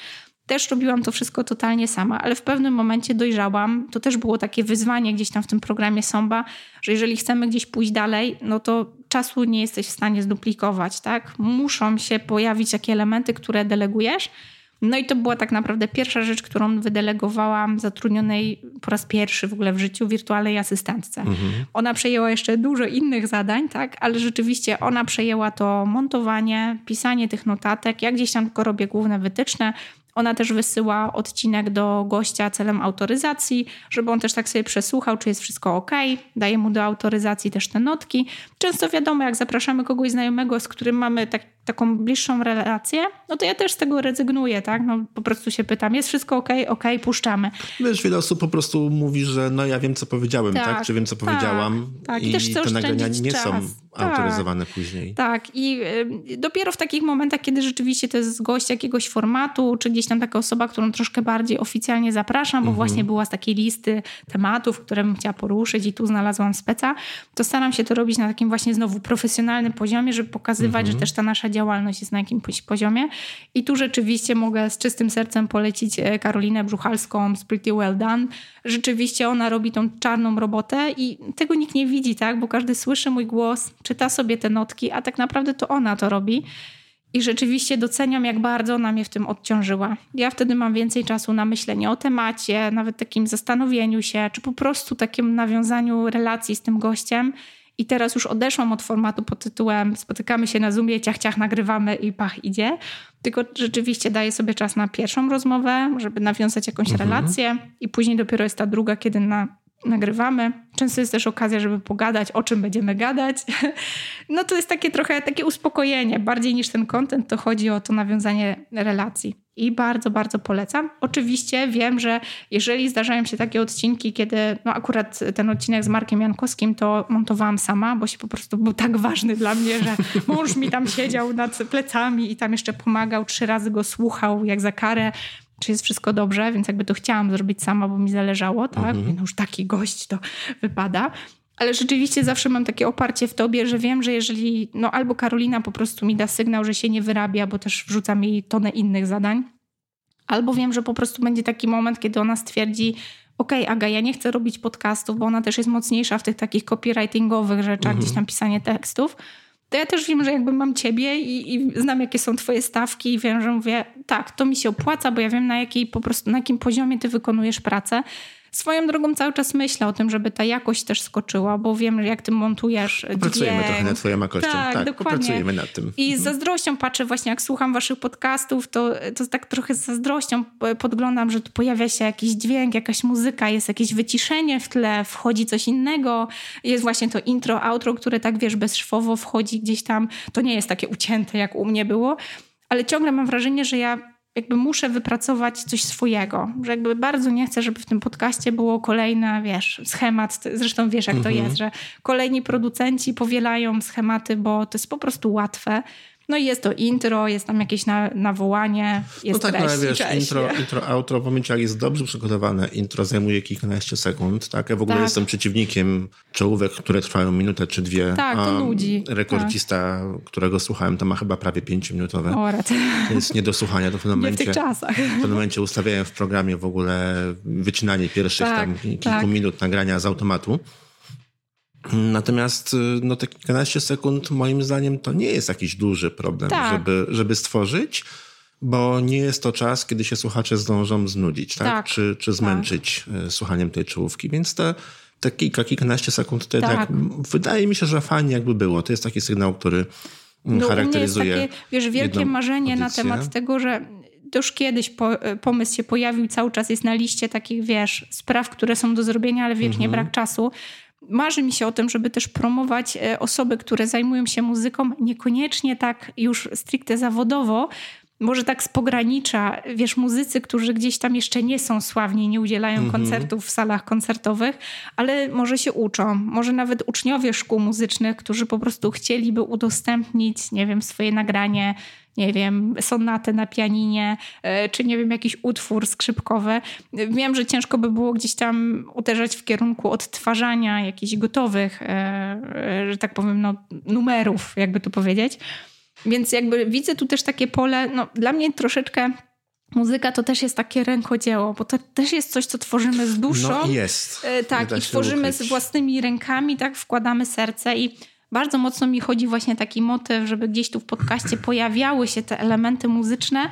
[SPEAKER 5] też robiłam to wszystko totalnie sama, ale w pewnym momencie dojrzałam. To też było takie wyzwanie gdzieś tam w tym programie Somba, że jeżeli chcemy gdzieś pójść dalej, no to czasu nie jesteś w stanie zduplikować, tak? Muszą się pojawić takie elementy, które delegujesz, no i to była tak naprawdę pierwsza rzecz, którą wydelegowałam zatrudnionej po raz pierwszy w ogóle w życiu wirtualnej asystentce. Mhm. Ona przejęła jeszcze dużo innych zadań, tak, ale rzeczywiście ona przejęła to montowanie, pisanie tych notatek. Ja gdzieś tam tylko robię główne wytyczne, ona też wysyła odcinek do gościa celem autoryzacji, żeby on też tak sobie przesłuchał, czy jest wszystko ok. Daje mu do autoryzacji też te notki. Często wiadomo, jak zapraszamy kogoś znajomego, z którym mamy tak, taką bliższą relację, no to ja też z tego rezygnuję, tak? No po prostu się pytam, jest wszystko ok, ok, puszczamy.
[SPEAKER 4] Wiesz, wiele osób po prostu mówi, że no ja wiem, co powiedziałem, tak? tak? Czy wiem, co tak, powiedziałam. Tak. I, I też te nagrania nie czas. są tak, autoryzowane później.
[SPEAKER 5] Tak. I y, dopiero w takich momentach, kiedy rzeczywiście to jest gość jakiegoś formatu, czy gdzieś tam taka osoba, którą troszkę bardziej oficjalnie zapraszam, bo mhm. właśnie była z takiej listy tematów, które bym chciała poruszyć i tu znalazłam speca, to staram się to robić na takim właśnie znowu profesjonalnym poziomie, żeby pokazywać, mhm. że też ta nasza działalność jest na jakimś poziomie. I tu rzeczywiście mogę z czystym sercem polecić e, Karolinę Brzuchalską z Pretty Well Done. Rzeczywiście ona robi tą czarną robotę i tego nikt nie widzi, tak? Bo każdy słyszy mój głos, czyta sobie te notki, a tak naprawdę to ona to robi. I rzeczywiście doceniam, jak bardzo ona mnie w tym odciążyła. Ja wtedy mam więcej czasu na myślenie o temacie, nawet takim zastanowieniu się, czy po prostu takim nawiązaniu relacji z tym gościem i teraz już odeszłam od formatu pod tytułem spotykamy się na Zoomie, ciach, ciach, nagrywamy i pach, idzie. Tylko rzeczywiście daję sobie czas na pierwszą rozmowę, żeby nawiązać jakąś mhm. relację i później dopiero jest ta druga, kiedy na nagrywamy. Często jest też okazja, żeby pogadać, o czym będziemy gadać. No to jest takie trochę takie uspokojenie. Bardziej niż ten content, to chodzi o to nawiązanie relacji. I bardzo, bardzo polecam. Oczywiście wiem, że jeżeli zdarzają się takie odcinki, kiedy no akurat ten odcinek z Markiem Jankowskim to montowałam sama, bo się po prostu był tak ważny dla mnie, że mąż mi tam siedział nad plecami i tam jeszcze pomagał, trzy razy go słuchał jak za karę czy jest wszystko dobrze, więc jakby to chciałam zrobić sama, bo mi zależało, tak? Mhm. No już taki gość to wypada. Ale rzeczywiście zawsze mam takie oparcie w tobie, że wiem, że jeżeli, no albo Karolina po prostu mi da sygnał, że się nie wyrabia, bo też wrzucam jej tonę innych zadań, albo wiem, że po prostu będzie taki moment, kiedy ona stwierdzi, okej, okay, Aga, ja nie chcę robić podcastów, bo ona też jest mocniejsza w tych takich copywritingowych rzeczach, mhm. gdzieś tam pisanie tekstów, to ja też wiem, że jakby mam ciebie i, i, znam, jakie są twoje stawki i wiem, że mówię, tak, to mi się opłaca, bo ja wiem, na, jakiej, po prostu, na jakim poziomie ty wykonujesz pracę. Swoją drogą cały czas myślę o tym, żeby ta jakość też skoczyła, bo wiem, jak ty montujesz
[SPEAKER 4] Pracujemy trochę nad twoją jakością. Tak, tak dokładnie. Pracujemy nad tym.
[SPEAKER 5] I z zazdrością patrzę właśnie, jak słucham waszych podcastów, to, to tak trochę z zazdrością podglądam, że tu pojawia się jakiś dźwięk, jakaś muzyka, jest jakieś wyciszenie w tle, wchodzi coś innego. Jest właśnie to intro, outro, które tak, wiesz, bezszwowo wchodzi gdzieś tam. To nie jest takie ucięte, jak u mnie było. Ale ciągle mam wrażenie, że ja jakby muszę wypracować coś swojego. Że jakby bardzo nie chcę, żeby w tym podcaście było kolejne, wiesz, schemat. Zresztą wiesz, jak to mhm. jest, że kolejni producenci powielają schematy, bo to jest po prostu łatwe. No i jest to intro, jest tam jakieś na, nawołanie, jest
[SPEAKER 4] No tak,
[SPEAKER 5] treść,
[SPEAKER 4] ale wiesz, intro, intro, outro, momencie jak jest dobrze przygotowane, intro zajmuje kilkanaście sekund, tak? Ja w ogóle tak. jestem przeciwnikiem czołówek, które trwają minutę czy dwie.
[SPEAKER 5] Tak, to nudzi.
[SPEAKER 4] Rekordzista, tak. którego słuchałem, to ma chyba prawie pięciominutowe. O, To jest nie do słuchania, to w pewnym momencie...
[SPEAKER 5] w tych czasach.
[SPEAKER 4] W pewnym momencie ustawiałem w programie w ogóle wycinanie pierwszych tak, tam kilku tak. minut nagrania z automatu. Natomiast y, no, te kilkanaście sekund, moim zdaniem, to nie jest jakiś duży problem, tak. żeby, żeby stworzyć, bo nie jest to czas, kiedy się słuchacze zdążą znudzić, tak? tak. Czy, czy zmęczyć tak. słuchaniem tej czołówki. Więc te, te kilka, kilkanaście sekund to tak. wydaje mi się, że fajnie jakby było. To jest taki sygnał, który no, charakteryzuje.
[SPEAKER 5] Jest takie, wiesz, wielkie marzenie audycję. na temat tego, że to już kiedyś po, e, pomysł się pojawił, cały czas jest na liście takich, wiesz, spraw, które są do zrobienia, ale wiecznie mhm. brak czasu, marzy mi się o tym, żeby też promować e, osoby, które zajmują się muzyką, niekoniecznie tak już stricte zawodowo, może tak z pogranicza, wiesz, muzycy, którzy gdzieś tam jeszcze nie są sławni, nie udzielają mm -hmm. koncertów w salach koncertowych, ale może się uczą. Może nawet uczniowie szkół muzycznych, którzy po prostu chcieliby udostępnić, nie wiem, swoje nagranie nie wiem, sonatę na pianinie, e, czy nie wiem, jakiś utwór skrzypkowy. Wiem, że ciężko by było gdzieś tam uderzać w kierunku odtwarzania jakichś gotowych, e, e, że tak powiem, no, numerów, jakby to powiedzieć. Więc jakby widzę tu też takie pole, no dla mnie troszeczkę Muzyka to też jest takie rękodzieło, bo to też jest coś, co tworzymy z duszą.
[SPEAKER 4] No jest.
[SPEAKER 5] Tak, i tworzymy ukryć. z własnymi rękami, tak, wkładamy serce i bardzo mocno mi chodzi właśnie taki motyw, żeby gdzieś tu w podcaście pojawiały się te elementy muzyczne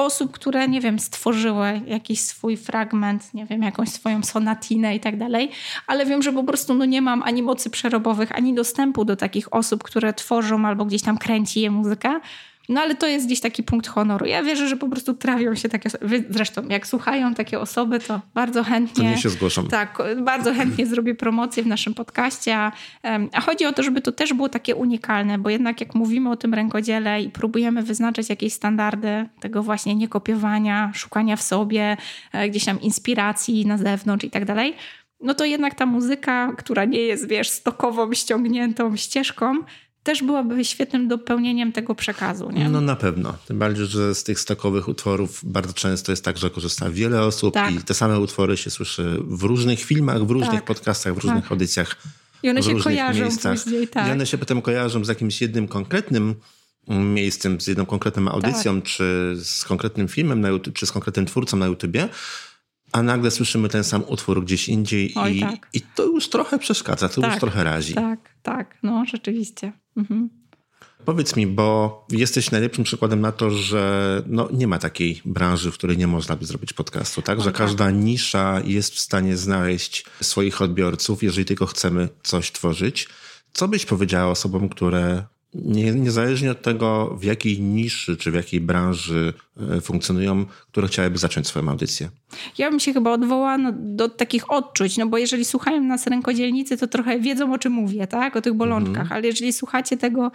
[SPEAKER 5] osób, które, nie wiem, stworzyły jakiś swój fragment, nie wiem, jakąś swoją sonatinę i tak dalej, ale wiem, że po prostu no, nie mam ani mocy przerobowych, ani dostępu do takich osób, które tworzą albo gdzieś tam kręci je muzyka. No ale to jest gdzieś taki punkt honoru. Ja wierzę, że po prostu trafią się takie osoby. Zresztą, jak słuchają takie osoby, to bardzo chętnie.
[SPEAKER 4] To się zgłaszam.
[SPEAKER 5] Tak, bardzo chętnie zrobię promocję w naszym podcaście. A, a chodzi o to, żeby to też było takie unikalne, bo jednak jak mówimy o tym rękodziele i próbujemy wyznaczać jakieś standardy tego właśnie niekopiowania, szukania w sobie, e, gdzieś tam inspiracji na zewnątrz i tak dalej no to jednak ta muzyka, która nie jest, wiesz, stokową, ściągniętą ścieżką, też byłaby świetnym dopełnieniem tego przekazu. Nie?
[SPEAKER 4] No na pewno. Tym bardziej, że z tych stokowych utworów bardzo często jest tak, że korzysta wiele osób tak. i te same utwory się słyszy w różnych filmach, w różnych tak. podcastach, w różnych tak. audycjach.
[SPEAKER 5] I one
[SPEAKER 4] się
[SPEAKER 5] kojarzą
[SPEAKER 4] miejscach.
[SPEAKER 5] później, tak.
[SPEAKER 4] I one się potem kojarzą z jakimś jednym konkretnym miejscem, z jedną konkretną audycją, tak. czy z konkretnym filmem na YouTube, czy z konkretnym twórcą na YouTubie a nagle słyszymy ten sam utwór gdzieś indziej Oj, i, tak. i to już trochę przeszkadza, to tak, już trochę razi.
[SPEAKER 5] Tak, tak, no rzeczywiście. Mhm.
[SPEAKER 4] Powiedz mi, bo jesteś najlepszym przykładem na to, że no, nie ma takiej branży, w której nie można by zrobić podcastu, tak? Że tak. każda nisza jest w stanie znaleźć swoich odbiorców, jeżeli tylko chcemy coś tworzyć. Co byś powiedziała osobom, które nie, niezależnie od tego, w jakiej niszy czy w jakiej branży e, funkcjonują, które chciałyby zacząć swoją audycję?
[SPEAKER 5] Ja bym się chyba odwołała no, do takich odczuć, no bo jeżeli słuchają nas rękodzielnicy, to trochę wiedzą, o czym mówię, tak? O tych bolączkach, mhm. ale jeżeli słuchacie tego,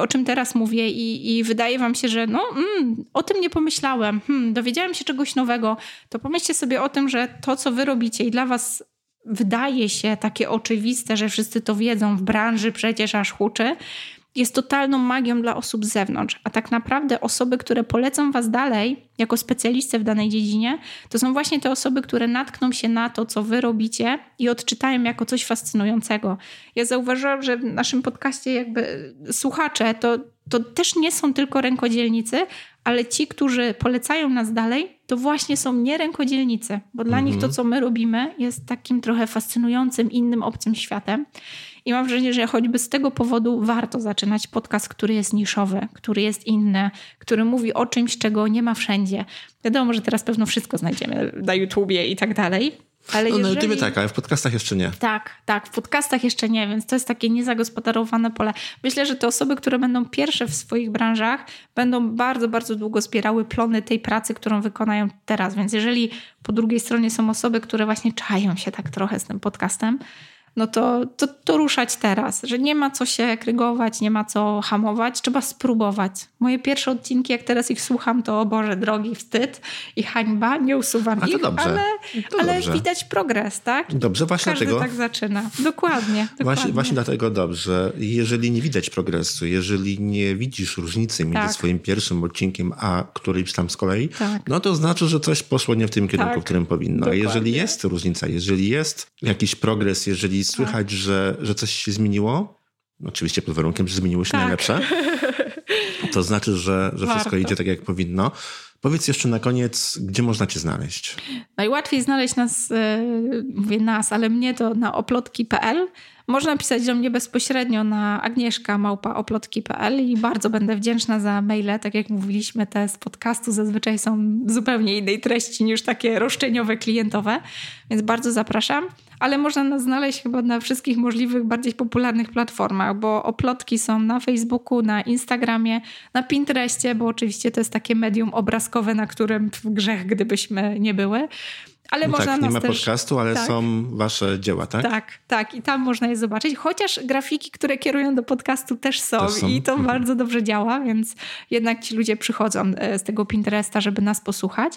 [SPEAKER 5] o czym teraz mówię i, i wydaje wam się, że no, mm, o tym nie pomyślałem, hmm, dowiedziałem się czegoś nowego, to pomyślcie sobie o tym, że to, co wy robicie i dla was wydaje się takie oczywiste, że wszyscy to wiedzą, w branży przecież aż huczy, jest totalną magią dla osób z zewnątrz. A tak naprawdę osoby, które polecą Was dalej jako specjalistę w danej dziedzinie, to są właśnie te osoby, które natkną się na to, co Wy robicie i odczytają jako coś fascynującego. Ja zauważyłam, że w naszym podcaście jakby słuchacze to, to też nie są tylko rękodzielnicy, ale ci, którzy polecają nas dalej, to właśnie są nie rękodzielnicy, bo dla nich to, mhm. co my robimy, jest takim trochę fascynującym, innym, obcym światem. I mam wrażenie, że choćby z tego powodu warto zaczynać podcast, który jest niszowy, który jest inny, który mówi o czymś, czego nie ma wszędzie. Wiadomo, że teraz pewno wszystko znajdziemy na YouTubie i tak dalej. Ale
[SPEAKER 4] no,
[SPEAKER 5] jeżeli...
[SPEAKER 4] na YouTubie tak, ale w podcastach jeszcze nie.
[SPEAKER 5] Tak, tak, w podcastach jeszcze nie, więc to jest takie niezagospodarowane pole. Myślę, że te osoby, które będą pierwsze w swoich branżach, będą bardzo, bardzo długo zbierały plony tej pracy, którą wykonają teraz. Więc jeżeli po drugiej stronie są osoby, które właśnie czają się tak trochę z tym podcastem, no to, to, to ruszać teraz, że nie ma co się krygować, nie ma co hamować, trzeba spróbować. Moje pierwsze odcinki, jak teraz ich słucham, to o Boże drogi, wstyd i hańba, nie usuwam ich,
[SPEAKER 4] dobrze.
[SPEAKER 5] ale, ale
[SPEAKER 4] dobrze.
[SPEAKER 5] widać progres, tak?
[SPEAKER 4] Dobrze, właśnie
[SPEAKER 5] Każdy
[SPEAKER 4] dlatego.
[SPEAKER 5] tak zaczyna. Dokładnie. dokładnie.
[SPEAKER 4] Właśnie, właśnie dlatego dobrze. Jeżeli nie widać progresu, jeżeli nie widzisz różnicy między
[SPEAKER 5] Tak.
[SPEAKER 4] swoim pierwszym odcinkiem, a którymś tam z kolei,
[SPEAKER 5] Tak.
[SPEAKER 4] no to znaczy, że coś poszło nie w tym kierunku,
[SPEAKER 5] Tak.
[SPEAKER 4] w którym powinno. A
[SPEAKER 5] Dokładnie.
[SPEAKER 4] jeżeli jest różnica, jeżeli jest jakiś progres, jeżeli. Słychać, że, że coś się zmieniło, oczywiście pod warunkiem, że zmieniło się
[SPEAKER 5] Tak.
[SPEAKER 4] najlepsze, to znaczy, że, że wszystko
[SPEAKER 5] Warto.
[SPEAKER 4] idzie tak, jak powinno. Powiedz jeszcze na koniec, gdzie można cię znaleźć?
[SPEAKER 5] Najłatwiej znaleźć nas, e, mówię nas, ale mnie to na oplotki.pl. Można pisać do mnie bezpośrednio na agnieszka.oplotki.pl i bardzo będę wdzięczna za maile. Tak jak mówiliśmy, te z podcastu zazwyczaj są zupełnie innej treści niż takie roszczeniowe, klientowe, więc bardzo zapraszam. Ale można nas znaleźć chyba na wszystkich możliwych, bardziej popularnych platformach, bo oplotki są na Facebooku, na Instagramie, na Pinterestie, bo oczywiście to jest takie medium obrazkowe, na którym grzech, gdybyśmy nie były. Ale
[SPEAKER 4] No
[SPEAKER 5] można
[SPEAKER 4] tak, nie ma
[SPEAKER 5] też...
[SPEAKER 4] podcastu, ale
[SPEAKER 5] tak.
[SPEAKER 4] są wasze dzieła, tak?
[SPEAKER 5] Tak, tak. I tam można je zobaczyć. Chociaż grafiki, które kierują do podcastu też są,
[SPEAKER 4] Też są.
[SPEAKER 5] i to
[SPEAKER 4] Mhm.
[SPEAKER 5] bardzo dobrze działa, więc jednak ci ludzie przychodzą e, z tego Pinteresta, żeby nas posłuchać.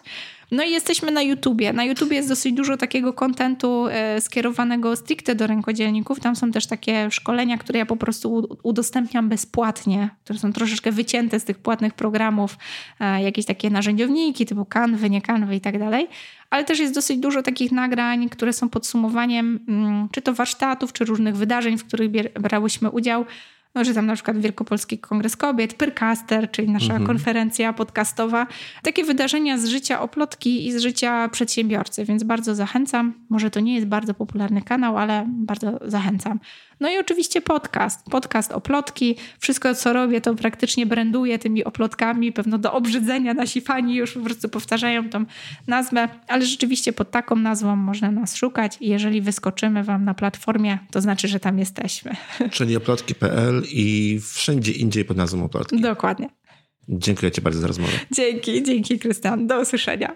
[SPEAKER 5] No i jesteśmy na YouTubie. Na YouTubie jest dosyć dużo takiego kontentu e, skierowanego stricte do rękodzielników. Tam są też takie szkolenia, które ja po prostu udostępniam bezpłatnie, które są troszeczkę wycięte z tych płatnych programów, e, jakieś takie narzędziowniki typu kanwy, nie kanwy i tak dalej ale też jest dosyć dużo takich nagrań, które są podsumowaniem mm, czy to warsztatów, czy różnych wydarzeń, w których brałyśmy udział. No, że tam na przykład Wielkopolski Kongres Kobiet, Pyrcaster, czyli nasza konferencja podcastowa. Takie wydarzenia z życia oplotki i z życia przedsiębiorcy, więc bardzo zachęcam. Może to nie jest bardzo popularny kanał, ale bardzo zachęcam. No i oczywiście podcast. Podcast oplotki. Wszystko, co robię, to praktycznie branduję tymi oplotkami. Pewno do obrzydzenia nasi fani już po prostu powtarzają tą nazwę, ale rzeczywiście pod taką nazwą można nas szukać i jeżeli wyskoczymy wam na platformie, to znaczy, że tam jesteśmy.
[SPEAKER 4] Czyli oplotki.pl i wszędzie indziej pod nazwą oplotki.
[SPEAKER 5] Dokładnie.
[SPEAKER 4] Dziękuję ci bardzo za rozmowę.
[SPEAKER 5] Dzięki, dzięki Krystian. Do usłyszenia.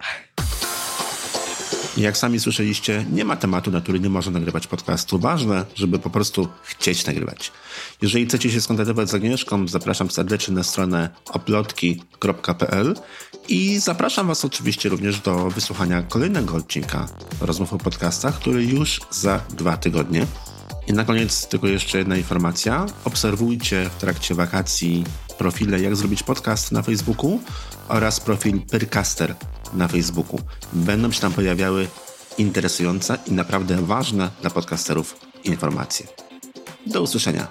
[SPEAKER 4] I Jak sami słyszeliście, nie ma tematu, na który nie można nagrywać podcastu. Ważne, żeby po prostu chcieć nagrywać. Jeżeli chcecie się skontaktować z Agnieszką, zapraszam serdecznie na stronę oplotki.pl i zapraszam Was oczywiście również do wysłuchania kolejnego odcinka rozmów o podcastach, który już za dwa tygodnie. I na koniec tylko jeszcze jedna informacja. Obserwujcie w trakcie wakacji profile Jak zrobić podcast na Facebooku oraz profil Pyrcaster na Facebooku. Będą się tam pojawiały interesujące i naprawdę ważne dla podcasterów informacje. Do usłyszenia.